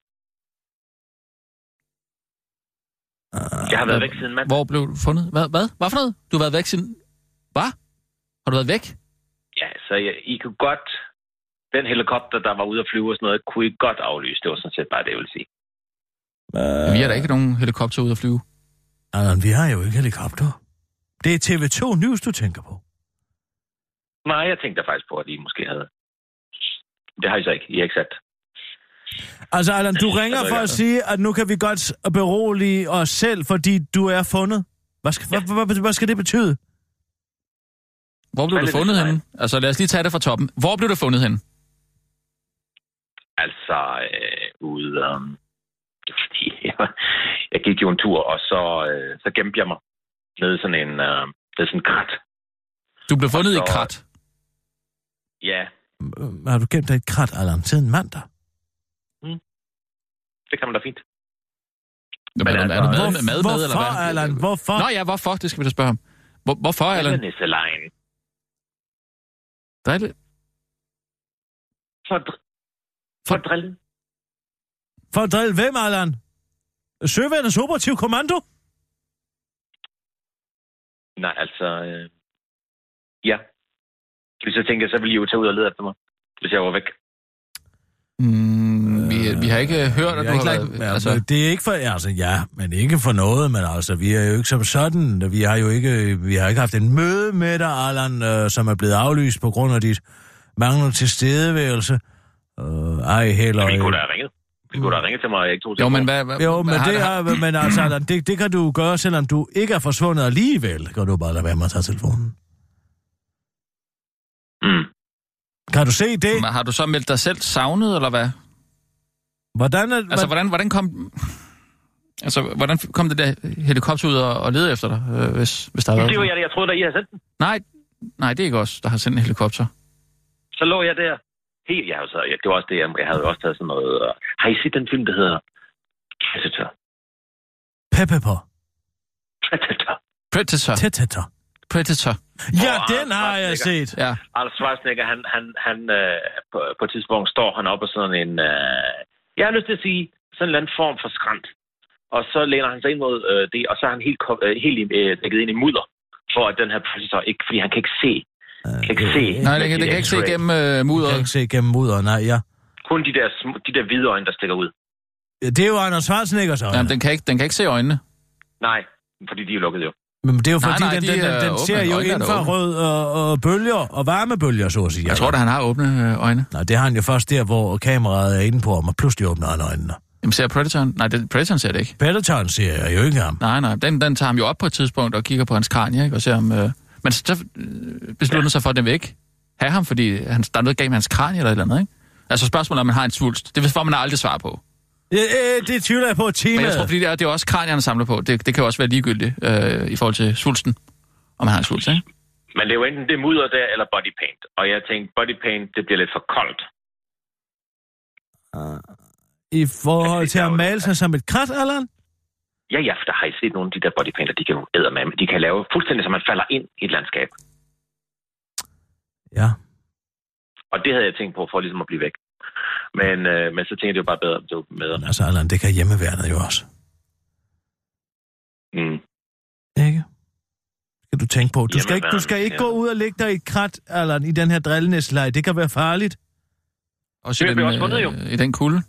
Jeg har været væk siden mandag. Hvor blev du fundet? Hvad? Hvad? Hvad for noget? Du har været væk siden... Hvad? Har du været væk? Ja, så jeg, I kunne godt... Den helikopter, der var ude at flyve og sådan noget, kunne I godt aflyse. Det var sådan set bare det, jeg ville sige. Uh... Vi har da ikke nogen helikopter ud at flyve. Allan, vi har jo ikke helikopter. Det er TV2 News, du tænker på. Nej, jeg tænkte faktisk på, at I måske havde... Det har I så ikke. I har ikke sat. Altså, Allan, du ringer for at sige, at nu kan vi godt berolige os selv, fordi du er fundet. Hvad skal, ja. hvad, hvad, hvad skal det betyde? Hvor blev du det, fundet det henne? Altså, lad os lige tage det fra toppen. Hvor blev du fundet henne? Altså, øh, ude... Øh, fordi, jeg, jeg gik jo en tur, og så, øh, så gemte jeg mig nede i sådan en... Øh, det er sådan en krat. Du blev fundet Og i så- krat. Ja, Har du gemt dig et krat, Allan, siden mandag? det kan man da fint. Men er, altså, er der mad, Hvor- med, mad med, eller hvorfor, hvad? Allan? Hvorfor? Nå ja, hvorfor? Det skal vi da spørge ham. Hvor, hvorfor, Allan? Nisselejen. Drille? For, dr- for at drille. For at drille hvem, Allan? Søværnets operativ kommando? Nej, altså... Øh, ja. Hvis jeg tænker, så ville I jo tage ud og lede efter mig, hvis jeg var væk. Mm, vi, vi har ikke hørt, at Jeg du er har ikke været... lagt- Altså, altså, det er ikke for, altså ja, men ikke for noget, men altså, vi er jo ikke som sådan, vi har jo ikke, vi har ikke haft en møde med dig, Allan, øh, som er blevet aflyst på grund af dit manglende tilstedeværelse. Øh, ej, heller... Vi kunne da have ringet. Vi kunne da have ringet til mig, og jeg ikke tog jo, men hvad... hvad Jo, men, har- det har- er, men altså, Allan, det, det kan du gøre, selvom du ikke er forsvundet alligevel. Kan du bare lade være med at tage telefonen. Mm. Kan du se det? Men Har du så meldt dig selv savnet, eller hvad? Hvordan er, Altså, hvordan, hvordan kom... Altså, hvordan kom det der helikopter ud og, og lede efter dig, øh, hvis, hvis der har Det var jeg, jeg troede, da I havde sendt den. Nej, nej, det er ikke os, der har sendt en helikopter. Så lå jeg der. Helt, jeg, så, jeg, det var også det, jeg, jeg havde også taget sådan noget... Uh, har I set den film, der hedder Predator? Pepper. Predator. Predator. Teteter. Predator. Ja, den har jeg set. Ja. Arnold Schwarzenegger, han, han, han øh, på, på et tidspunkt står han op og sådan en... Øh, jeg har lyst til at sige, sådan en eller anden form for skrant. Og så læner han sig ind mod øh, det, og så er han helt, øh, helt øh, dækket ind i mudder, for at den her Predator ikke... Fordi han kan ikke se. Han kan ikke se. Nej, det kan, det kan ikke se X-ray. igennem øh, Jeg kan mudderet. ikke se gennem mudder, nej, ja. Kun de der, de der hvide øjne, der stikker ud. Det er jo Anders Schwarzeneggers øjne. Jamen, den kan, ikke, den kan ikke se øjnene. Nej, fordi de er lukket jo. Men det er jo Nej, fordi, nej, den, de den, den, den ser jo da infrarød og, og bølger og varmebølger, så at sige. Jeg tror, at han har åbne øh, øjne. Nej, det har han jo først der, hvor kameraet er inde på ham, og pludselig åbner han øjnene. Jamen, ser Predatoren? Nej, det, Predatoren ser det ikke. Peloton ser jeg jo ikke ham. Nej, nej, den, den tager ham jo op på et tidspunkt og kigger på hans kranie, ikke? Og ser om... Øh... Men så beslutter han sig for, at den vil ikke have ham, fordi han, der er noget galt med hans kranie eller et eller andet, ikke? Altså spørgsmålet er, om man har en svulst. Det får man aldrig svar på. Øh, det tvivler jeg på Men temaet. jeg tror, fordi det er, det er også kranierne, samler på. Det, det kan jo også være ligegyldigt øh, i forhold til svulsten, om man har en svulst, ikke? Men det er jo enten det mudder der, eller body paint. Og jeg tænkte, body paint, det bliver lidt for koldt. I forhold til at male sig som et krat, Allan? Ja, ja, for der har I set nogle af de der bodypainter, de kan jo æde med, de kan lave fuldstændig, så man falder ind i et landskab. Ja. Og det havde jeg tænkt på, for ligesom at blive væk. Men, øh, men så tænkte jeg, det var bare bedre, det var med. Men altså, Allan, det kan hjemmeværnet jo også. Mm. Ikke? Skal du tænke på. Du skal ikke, du skal Hjemmeværnet, ikke ja. gå ud og lægge dig i et krat, Allan, i den her drillenæsleje. Det kan være farligt. Også i Det den, også fundet, jo. øh, i den kulde.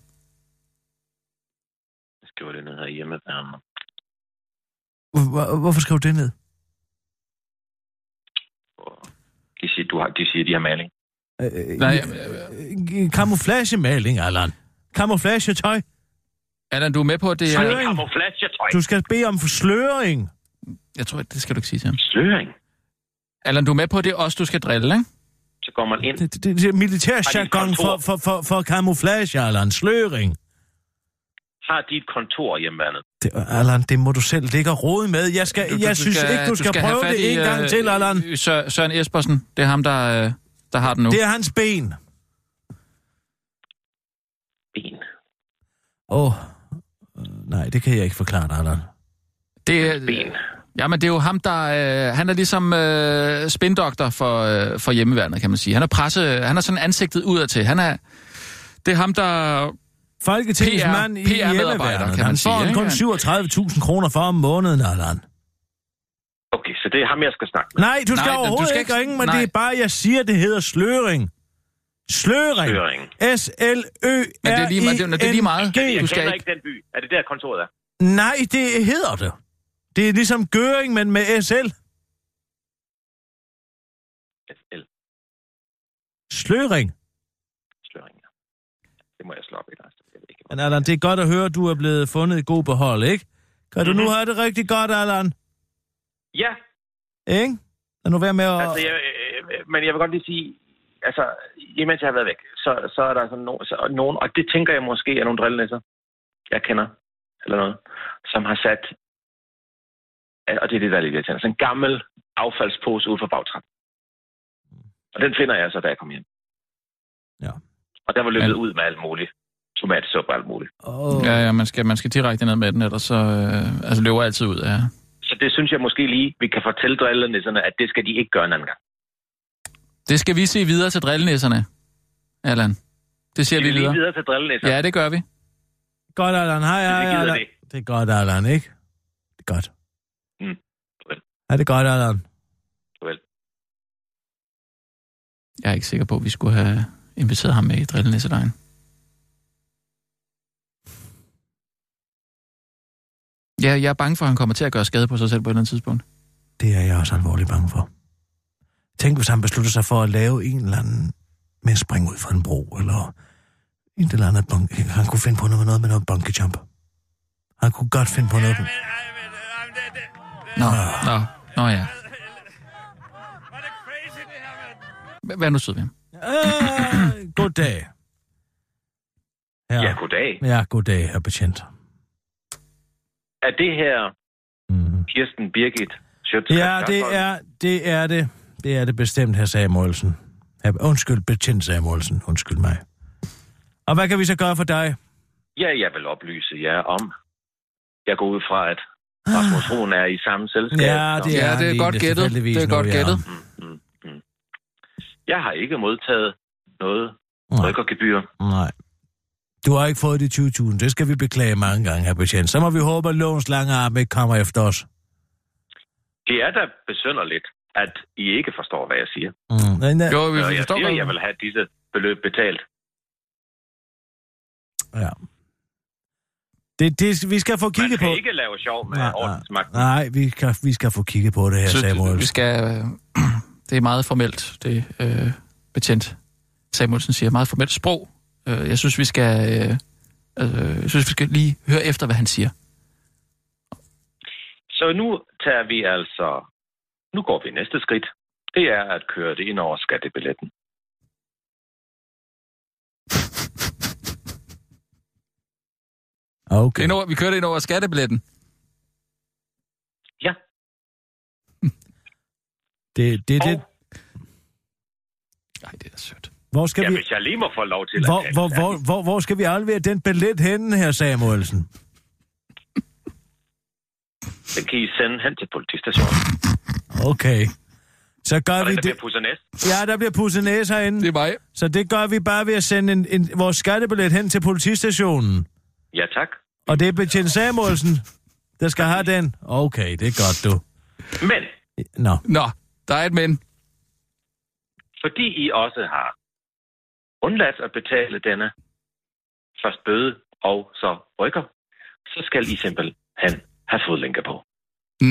Jeg skriver det ned her hjemme. Hvor- Hvorfor skriver du det ned? de, siger, du har, de siger, de har maling. Øh, Nej, øh, Camouflagemaling, Allan. Camouflagetøj. Allan, du er med på, at det er... Sløring. Du skal bede om forsløring. Jeg tror, det skal du ikke sige til ham. Sløring. Allan, du er med på, at det er os, du skal drille, ikke? Så går man ind. Det, det, det er militærjargon for, for, for, for camouflage, Allan. Sløring. Har de et kontor hjemmeværnet? Det, Allan, det må du selv ligge og rode med. Jeg, skal, du, jeg synes ikke, du skal, have prøve det i, en gang øh, til, Allan. Sø- Søren Espersen, det er ham, der, øh, der har den nu. Det er hans ben. Ben. Åh, oh, nej, det kan jeg ikke forklare dig, Allan. Det er, Ben. Jamen, det er jo ham, der... Øh, han er ligesom øh, spindoktor for, øh, for hjemmeværnet, kan man sige. Han er presse... Han er sådan ansigtet udadtil. Han er... Det er ham, der... Folketingets PR mand i PR-medarbejder, hjemmeværnet. kan man Han sige, får ikke? kun 37.000 kroner for om måneden, Allan. Okay, så det er ham, jeg skal snakke med. Nej, du skal Nej, du overhovedet skal ikke ringe, men nej. det er bare, jeg siger, det hedder sløring. Sløring. Sløring. S-L-Ø-R-I-N-G. Men det er lige, det, er- det er lige meget. Jeg Du skal ikke... ikke den by. Er det der kontoret er? Nej, det hedder det. Det er ligesom gøring, men med SL. SL. Sløring. Sløring. ja. Det må jeg slå op i dig. Men Allan, det er godt at høre, at du er blevet fundet i god behold, ikke? Kan du nu Mhm. have det rigtig godt, Allan? Ja, Ikke? Lad nu være med at... altså, jeg, øh, men jeg vil godt lige sige, altså, imens jeg har været væk, så, så er der sådan nogen, så, nogen, og det tænker jeg måske er nogle drillenisser, jeg kender, eller noget, som har sat, og det er det, der er lidt irriterende, sådan en gammel affaldspose ud for bagtrappen. Og den finder jeg så, da jeg kommer hjem. Ja. Og der var løbet Men- ud med alt muligt. Tomatsuppe og alt muligt. Oh. Ja, ja, man skal, man skal direkte ned med den, ellers så øh, altså, løber altid ud af... Så det synes jeg måske lige, vi kan fortælle drillenisserne, at det skal de ikke gøre en anden gang. Det skal vi se videre til drillenæsserne, Allan. Det siger Skal vi vi lige videre. videre til drillenisserne? Ja, det gør vi. Godt, Allan. Hej, hej, Allan. det. Det er godt, Allan, ikke? Det er godt. Mm. Er det godt, Allan? Vel. Jeg er ikke sikker på, at vi skulle have inviteret ham med i drillenæsselejen. Ja, jeg er bange for, at han kommer til at gøre skade på sig selv på et eller andet tidspunkt. Det er jeg også alvorligt bange for. Tænk, hvis han beslutter sig for at lave en eller anden med at springe ud fra en bro, eller et eller andet bunk. Han kunne finde på noget, noget med noget bungee jump. Han kunne godt finde på noget. Nå, nå, nå ja. Hva- Vær nu ham. Øh, goddag. Ja, goddag. Ja, goddag, herr betjent. Er det her Mm. Kirsten Birgit Schøtz? Ja, det er, det er det. Det er det bestemt, herr Samuelsen. Herr, undskyld, betjent Samuelsen. Undskyld mig. Og hvad kan vi så gøre for dig? Ja, jeg vil oplyse jer om. Jeg går ud fra, at Rasmus Rohn er i samme selskab. Ja, det er, Ja, det er godt gættet. Det er godt gættet. Mm, mm. Jeg har ikke modtaget noget rykkergebyr. Nej. Du har ikke fået de 20.000. Det skal vi beklage mange gange, herr betjent. Så må vi håbe, at lovens lange arm ikke kommer efter os. Det er da besynderligt, at I ikke forstår, hvad jeg siger. Mm. Nej, nej. Jo, vi Når jeg forstår siger, at jeg vil have disse beløb betalt. Ja. Det, det, vi skal få Man kigget kan på... ikke lave sjov med Nej, nej. ordensmagten. Nej, vi skal, vi skal få kigget på det her, synes, Samuelsen. vi skal, øh, det er meget formelt, det øh, betjent Samuelsen siger. Meget formelt sprog. Øh, jeg synes, vi skal, øh, øh, jeg synes, vi skal lige høre efter, hvad han siger. Så nu tager vi altså... Nu går vi næste skridt. Det er at køre det ind over skattebilletten. Okay. Ind over, vi kører det ind over skattebilletten. Ja. Det, det, det, Og, Nej, det er sødt. Hvor skal ja, vi... hvis jeg lige må få lov til Hvor, at hvor, hvor, hvor, hvor skal vi aflevere den billet henne, her Samuelsen? Den kan I sende hen til politistationen. Okay. Så gør Og vi der det... bliver pusset. Ja, der bliver pudset næse herinde. Det er mig. Så det gør vi bare ved at sende en, en, vores skattebillet hen til politistationen. Ja, tak. Og det er betjent Samuelsen, der skal have den. Okay, det er godt, du. Men Nå. Nå, der er et men. fordi I også har undladt at betale denne først bøde og så rykker, så skal I simpelthen have fodlænker på.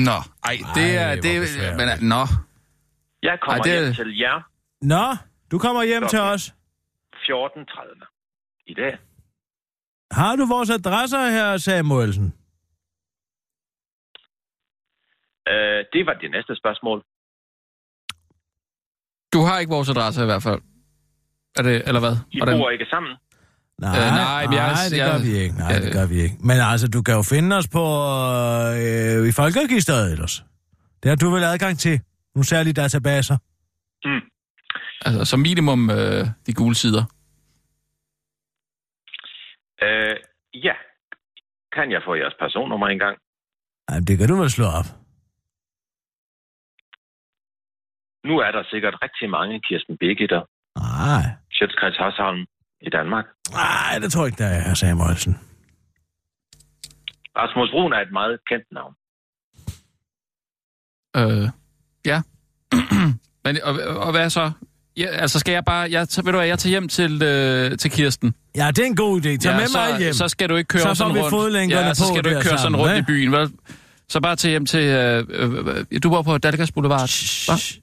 Nå, ej, det Ej, er... hvor Det, besværligt. men, nå, Jeg kommer Ej, det- hjem til jer Nå, du kommer hjem til os. 14.30 i dag. Har du vores adresser her, Samuelsen? Øh, det var det næste spørgsmål. du har ikke vores adresse i hvert fald. Er det, eller hvad? I Hvordan? bor ikke sammen. Nej, Øh, nej, men jeg- nej, det jeg- gør vi ikke. Nej, jeg- det gør vi ikke. Men altså, du kan jo finde os på øh, i folkeregisteret ellers. Det har du vel adgang til. Nogle særlige databaser. Altså, som minimum øh, de gule sider. Øh, ja. Kan jeg få jeres personnummer engang? Ej, det kan du vel slå op. Nu er der sikkert rigtig mange Kirsten Birgitter, Nej, Sjøtskreds Hørsholm i Danmark. nej, det tror jeg ikke, der er, Samuelsen. Rasmus Brun er et meget kendt navn. Øh, ja. Men, og, og hvad så? Ja, altså skal jeg bare... Jeg, så, ved du hvad, jeg tager hjem til, øh, til Kirsten. Ja, det er en god idé. Tag ja, med så, mig hjem. Så skal du ikke køre Så får sådan vi rundt. fodlænkerne ja, så på skal du ikke køre sådan sammen, rundt hva'? i byen, vel? Så bare til hjem til... Øh, øh, du bor på Dalgas Boulevard. Hvad?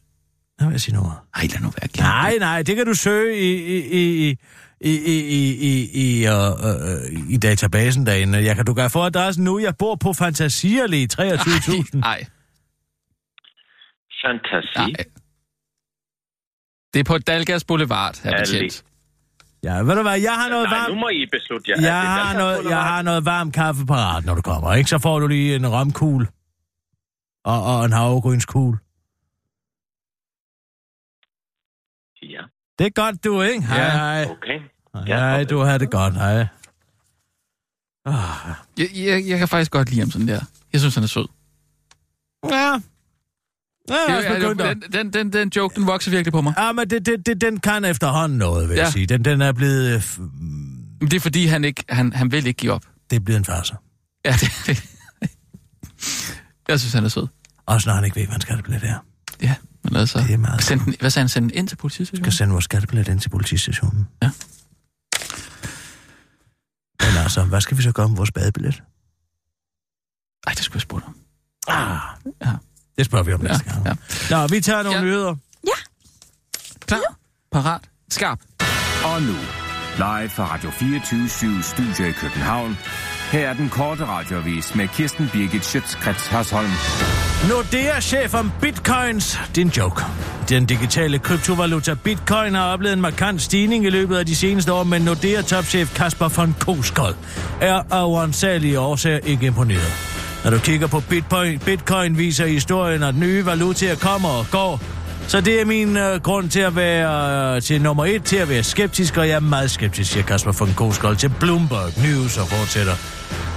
Nå, hvad siger noget? Ej, lad nu være. Glem Nej, det. nej, det kan du søge i, i, i, i, i, i, i, i, uh, uh, i databasen derinde. Jeg kan, du kan få adressen nu. Jeg bor på Fantasierlig 23.000. Nej, Fantasi. nej. Det er på Dalgas Boulevard, her betjent. Ja, ved du hvad, jeg har noget Nej, varmt... nu må I beslutte jer. Jeg har, noget, jeg har noget varmt kaffe parat, når du kommer, ikke? Så får du lige en romkugle. Og, og en havregrynskugle. Det er godt, du, ikke? Hej, Ja. hej. okay. Hej, du har det godt, hej. Oh, Jeg, jeg, jeg kan faktisk godt lide ham sådan der. Jeg synes, han er sød. ja. Ja, jeg er også Ja, begyndt at... den, den, den, den joke, den vokser virkelig på mig. Ja, men det, det, det, den kan efterhånden noget, vil jeg Ja. sige. Den, den er blevet... øh, f- Men det er fordi, han, ikke, han, han vil ikke give op. Det er blevet en farse. Ja, det, det. Jeg synes, han er sød. Også når han ikke ved, hvad en skattebillet er. Ja, men altså... Det er meget Send den, hvad sagde han? Send den ind til politistationen? skal sende vores skattebillet ind til politistationen. Ja. Men altså, hvad skal vi så gøre med vores badebillet? Ej, det skulle jeg spørge om. Ah, Ja. det spørger vi om Ja, næste gang. ja. Nå, vi tager nogle Ja. nyheder. Klar, parat, skarp. Og nu, live fra Radio 24 Studio i København. Her er den korte radiovis med Kirsten Birgit Schøtzgrads Hasholm. Nordea-chef om bitcoins. Det er en joke. Den digitale kryptovaluta bitcoin har oplevet en markant stigning i løbet af de seneste år, men Nordea-topchef Kasper von Koskold er af uansagelige årsager ikke imponeret. Når du kigger på bitcoin, bitcoin viser historien, at nye valutaer kommer og går. Så det er min øh, grund til at være øh, til nummer et, til at være skeptisk, og jeg er meget skeptisk, siger Kasper von Koskold til Bloomberg News og fortsætter.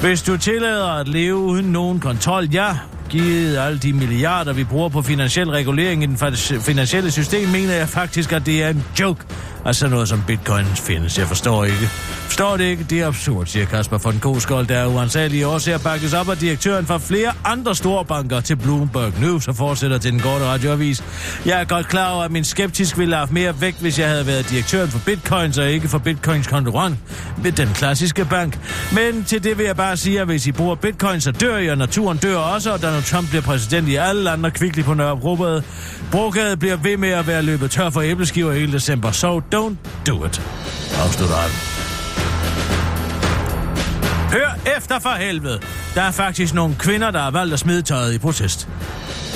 Hvis du tillader at leve uden nogen kontrol, ja, givet alle de milliarder, vi bruger på finansiel regulering i den finansielle system, mener jeg faktisk, at det er en joke, at sådan noget som bitcoin findes. Jeg forstår ikke. Forstår det ikke? Det er absurd, siger Kasper von Koskold, der er uansagelige årsager bakkes op af direktøren for flere andre store banker til Bloomberg News og fortsætter til den korte radioavis. Jeg er godt klar over, at min skeptisk ville have haft mere vægt, hvis jeg havde været direktøren for bitcoins og ikke for bitcoins konkurrent med den klassiske bank. Men til det vil jeg bare sige, at hvis I bruger bitcoins, så dør I, og naturen dør også, og Donald Trump bliver præsident i alle andre kvickly på Nørrebrogade. Brogade bliver ved med at være løbet tør for æbleskiver hele december, Sov don't do it. Afslutter han. Hør efter for helvede. Der er faktisk nogle kvinder, der har valgt at smide tøjet i protest.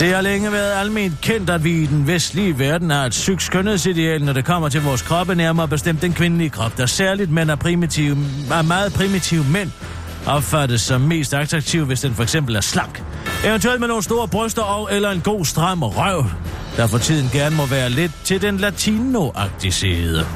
Det har længe været almindeligt kendt, at vi i den vestlige verden har et sygt skønhedsideal, når det kommer til vores kroppe, nærmere bestemt den kvindelige krop, der særligt mænd er, primitive, er meget primitive mænd, opfattes som mest attraktiv, hvis den for eksempel er slank. Eventuelt med nogle store bryster og eller en god stram røv, der for tiden gerne må være lidt til den latinoagtige side.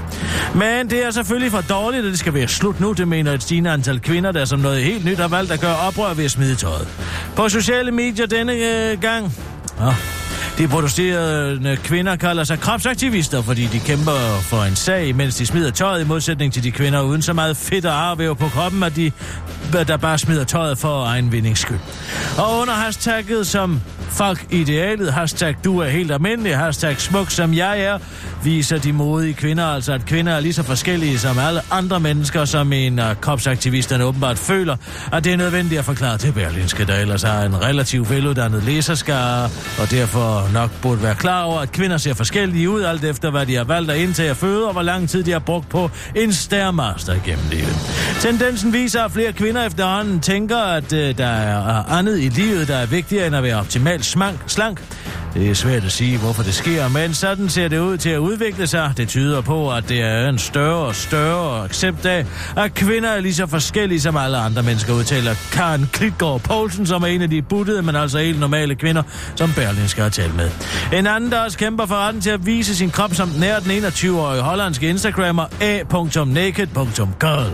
Men det er selvfølgelig for dårligt, at det skal være slut nu, det mener et stigende antal kvinder, der som noget helt nyt har valgt at gøre oprør ved at smide tøjet. På sociale medier denne øh, gang... Oh, de protesterende kvinder kalder sig kropsaktivister, fordi de kæmper for en sag, mens de smider tøjet i modsætning til de kvinder uden så meget fedt og arvæv på kroppen, at de der bare smider tøjet for egen vindings skyld. Og under hashtagget som fuck idealet, hashtag du er helt almindelig, hashtag smuk som jeg er, viser de modige kvinder altså, at kvinder er lige så forskellige som alle andre mennesker, som en af kropsaktivisterne åbenbart føler, at det er nødvendigt at forklare til Berlinske, der ellers har en relativt veluddannet læserskare, og derfor nok burde være klar over, at kvinder ser forskellige ud, alt efter hvad de har valgt at indtage at føde, og hvor lang tid de har brugt på en stærmaster gennem livet. Tendensen viser, at flere kvinder efterhånden tænker, at øh, der er andet i livet, der er vigtigere end at være optimalt smank, slank. Det er svært at sige, hvorfor det sker, men sådan ser det ud til at udvikle sig. Det tyder på, at det er en større og større accept af, at kvinder er lige så forskellige som alle andre mennesker, udtaler Karen Klitgaard Poulsen, som er en af de buttede, men altså helt normale kvinder, som Berlin skal have talt med. En anden, der også kæmper for retten til at vise sin krop som nær den 21-årige hollandske Instagrammer a.naked.girl,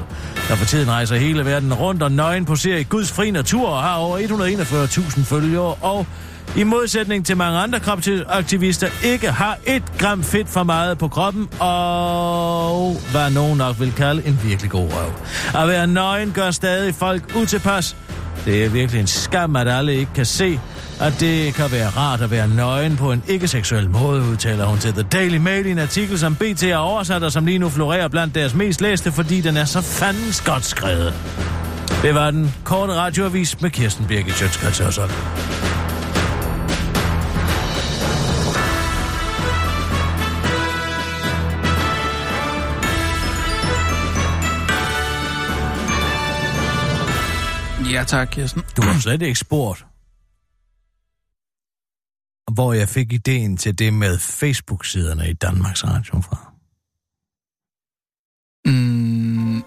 der for tiden rejser hele verden rundt og nøgen poserer i Guds fri natur og har over 141.000 følgere og i modsætning til mange andre kropsaktivister, ikke har et gram fedt for meget på kroppen, og hvad nogen nok vil kalde en virkelig god røv. At være nøgen gør stadig folk utilpas. Det er virkelig en skam, at alle ikke kan se, at det kan være rart at være nøgen på en ikke-seksuel måde, udtaler hun til The Daily Mail i en artikel, som BT har oversat og som lige nu florerer blandt deres mest læste, fordi den er så fandens godt skrevet. Det var den korte radioavis med Kirsten Birgit Sjøtskrets Ja tak, Kirsten. Du har slet ikke spurgt, hvor jeg fik ideen til det med Facebook-siderne i Danmarks Radio fra. Mm,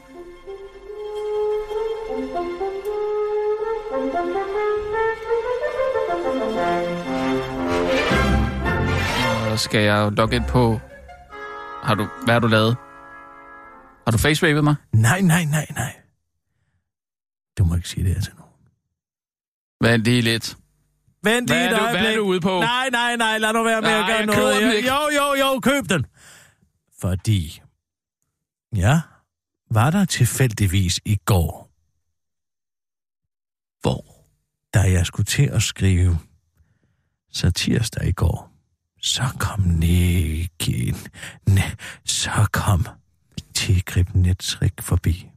Og skal jeg logge ind på... Har du, hvad har du lavet? Har du facerapet mig? Nej, nej, nej, nej. Du må ikke sige det her til nogen. Vent lige lidt. Vent Hvad lige er et du- hvad er du ude på? Nej, nej, nej, lad nu være med Nej, at gøre jeg noget. ikke. Jo, jo, jo, køb den. Fordi, ja, var der tilfældigvis i går, Hvor? da jeg skulle til at skrive satirsdag i går, så kom Nicky, ne, så kom Tigrib Netrik forbi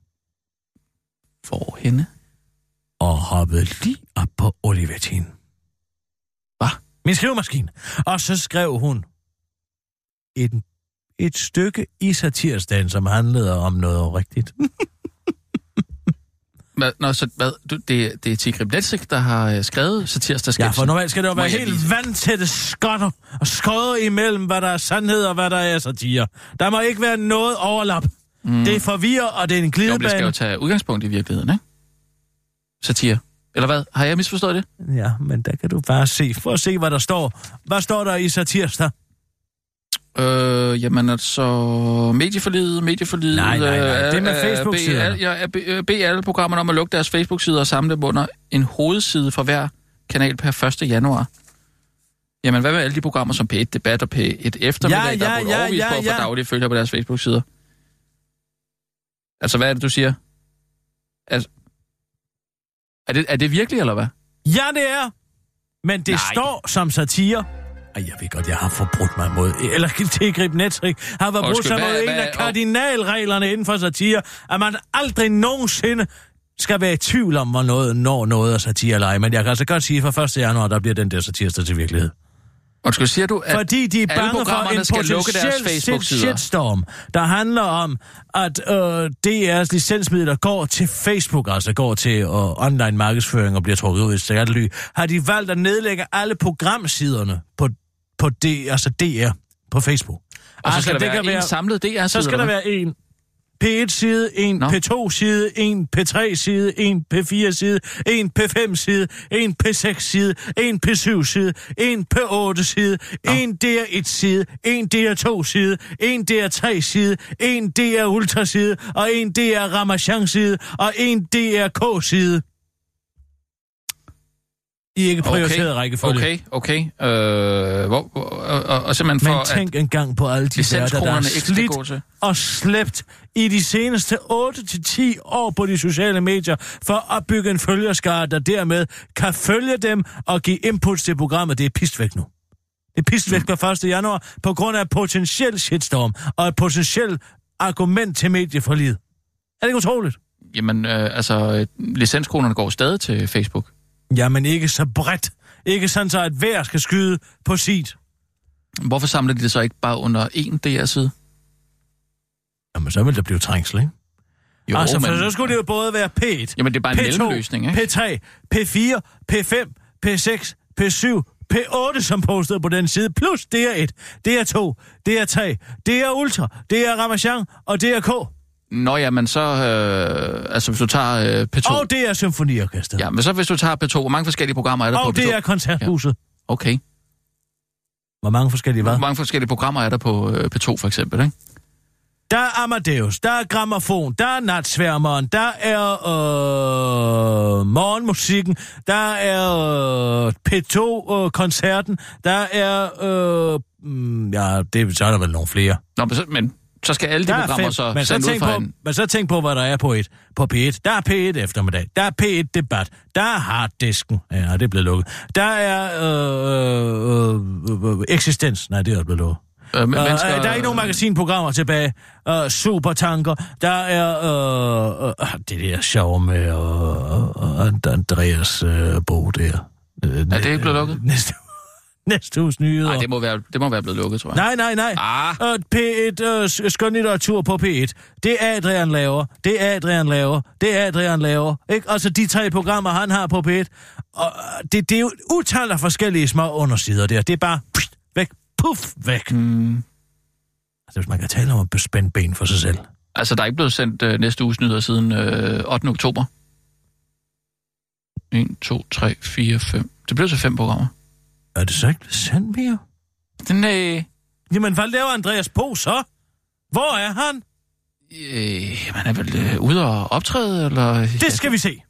Hvor henne? og hoppede lige op på Olivetin. Hvad? Min skrivemaskine. Og så skrev hun et, et stykke i satirsdagen, som handlede om noget rigtigt. Hvad, nå, så, hvad, du, det, det er Tigrib Netsik, der har øh, skrevet satirstasketchen. Ja, for normalt skal det jo være helt vandtætte skotter og skåret imellem, hvad der er sandhed og hvad der er satire. Der må ikke være noget overlap. Mm. Det er forvirrer, og det er en Jo, men det skal glidebane. jo tage udgangspunkt i virkeligheden, ikke? Satire. Eller hvad? Har jeg misforstået det? Ja, men der kan du bare se. For at se, hvad der står. Hvad står der i satirsdag? Øh, jamen altså, medieforlidet, medieforlidet... Nej, nej, nej, øh, det er med øh, Facebook-siderne. bed- Ja, be- øh, bed alle programmerne om at lukke deres Facebook-sider og samle dem under en hovedside for hver kanal per 1. januar. Jamen, hvad med alle de programmer som P1 Debat og P1 Eftermiddag, Ja, der ja, er brugt ja, overvis ja, på ja. daglige følger på deres Facebook-sider? Altså, hvad er det, du siger? Altså, er det, er det virkelig, eller hvad? Ja, det er. Men det Nej. Står som satire. Ej, jeg ved godt, jeg har forbrudt mig mod... Eller tilgrib netrik har forbrudt sig mod en af kardinalreglerne inden for satire, at man aldrig nogensinde skal være i tvivl om, hvor noget, når noget er satire eller ej. Men jeg kan altså godt sige, at fra 1. januar, der bliver den der satirsdag til virkelighed. Undskyld, siger du, at Fordi de er bange for en potentiel shitstorm, der handler om, at øh, DR's licensmidler går til Facebook, altså går til øh, online markedsføring og bliver trukket ud i skattely, har de valgt at nedlægge alle programsiderne på, på D, altså DR på Facebook. og så altså, skal der det være en samlet DR-side? Så skal der være en P1-side, en Nå. P2-side, en P3-side, en P4-side, en P5-side, en P6-side, en P7-side, en P8-side, en DR1-side, en DR2-side, en DR3-side, en DR Ultra-side, og en DR Ramachan-side, og en DRK-side. I ikke prioriteret rækkefølge. Okay, okay. Øh, hvor, hvor, og, og, og simpelthen for, Men tænk engang på alle de værter, der er slidt til. og slæbt i de seneste 8-10 år på de sociale medier for at opbygge en følgerskare, der dermed kan følge dem og give inputs til programmet. Det er pist væk nu. Det er pist væk per 1. januar på grund af potentiel shitstorm og et potentielt argument til medieforlidet. Er det ikke utroligt? Jamen, øh, altså, licenskronerne går stadig til Facebook. Jamen ikke så bredt. Ikke sådan så, at hver skal skyde på sit. Hvorfor samler de det så ikke bare under én DR-side? Jamen så vil der blive trængsel, ikke? Jo, altså, for men, så skulle det jo både være P1, Jamen, det er bare en P2, mellemløsning, ikke? P3, P4, P5, P6, P7, P8, som postede på den side, plus DR1, DR2, DR3, DR Ultra, DR Ramachan og DRK. Nå ja, men så... Øh, altså, hvis du tager øh, P2... Og DR Symfoniorkester. Ja, men så hvis du tager P2, hvor mange forskellige programmer er der og på P2? DR Koncerthuset. Okay. Hvor mange forskellige hvad? Hvor mange forskellige programmer er der på øh, P2, for eksempel, ikke? Der er Amadeus, der er Gramofon, der er Natsværmeren, der er øh, Morgenmusikken, der er øh, P2-koncerten, der er... Øh, mm, ja, det, så er der vel nogle flere. Nå, men så, men så skal alle de er programmer fem, så men, så tænk fra på, en... men så tænk på, hvad der er på, et, på P1. Der er P1 eftermiddag. Der er P1 debat. Der er harddisken. Ja, det er blevet lukket. Der er øh, øh, øh, øh, eksistens. Nej, det er blevet lukket. Øh, Uh, mennesker, der er ikke nogen magasinprogrammer tilbage. Uh, supertanker. Der er uh, uh, det der sjov med uh, uh, Andreas uh, bog der. Uh, Er det ikke blevet lukket? Næste Næste uges nyheder. Nej, det må, være, det må være blevet lukket, tror jeg. Nej, nej, nej. Ah, Og P1 uh, skønlitteratur på P1. Det er Adrian laver. Det er Adrian laver. Det er Adrian laver. Ikke? Altså de tre programmer, han har på P1. Og øh, det, det er jo utal af forskellige små undersider der. Det er bare pst, væk, puff, væk. mm, Altså hvis man kan tale om at spænde ben for sig selv. altså, der er ikke blevet sendt øh, næste uges nyheder siden øh, 8. oktober. 1, 2, 3, 4, 5. Det blev så fem programmer. Er det så ikke sendt mere? Den, øh, Jamen, hvad laver Andreas Bo så? Hvor er han? øh, man er vel øh, ude og optræde, eller... Det skal vi se.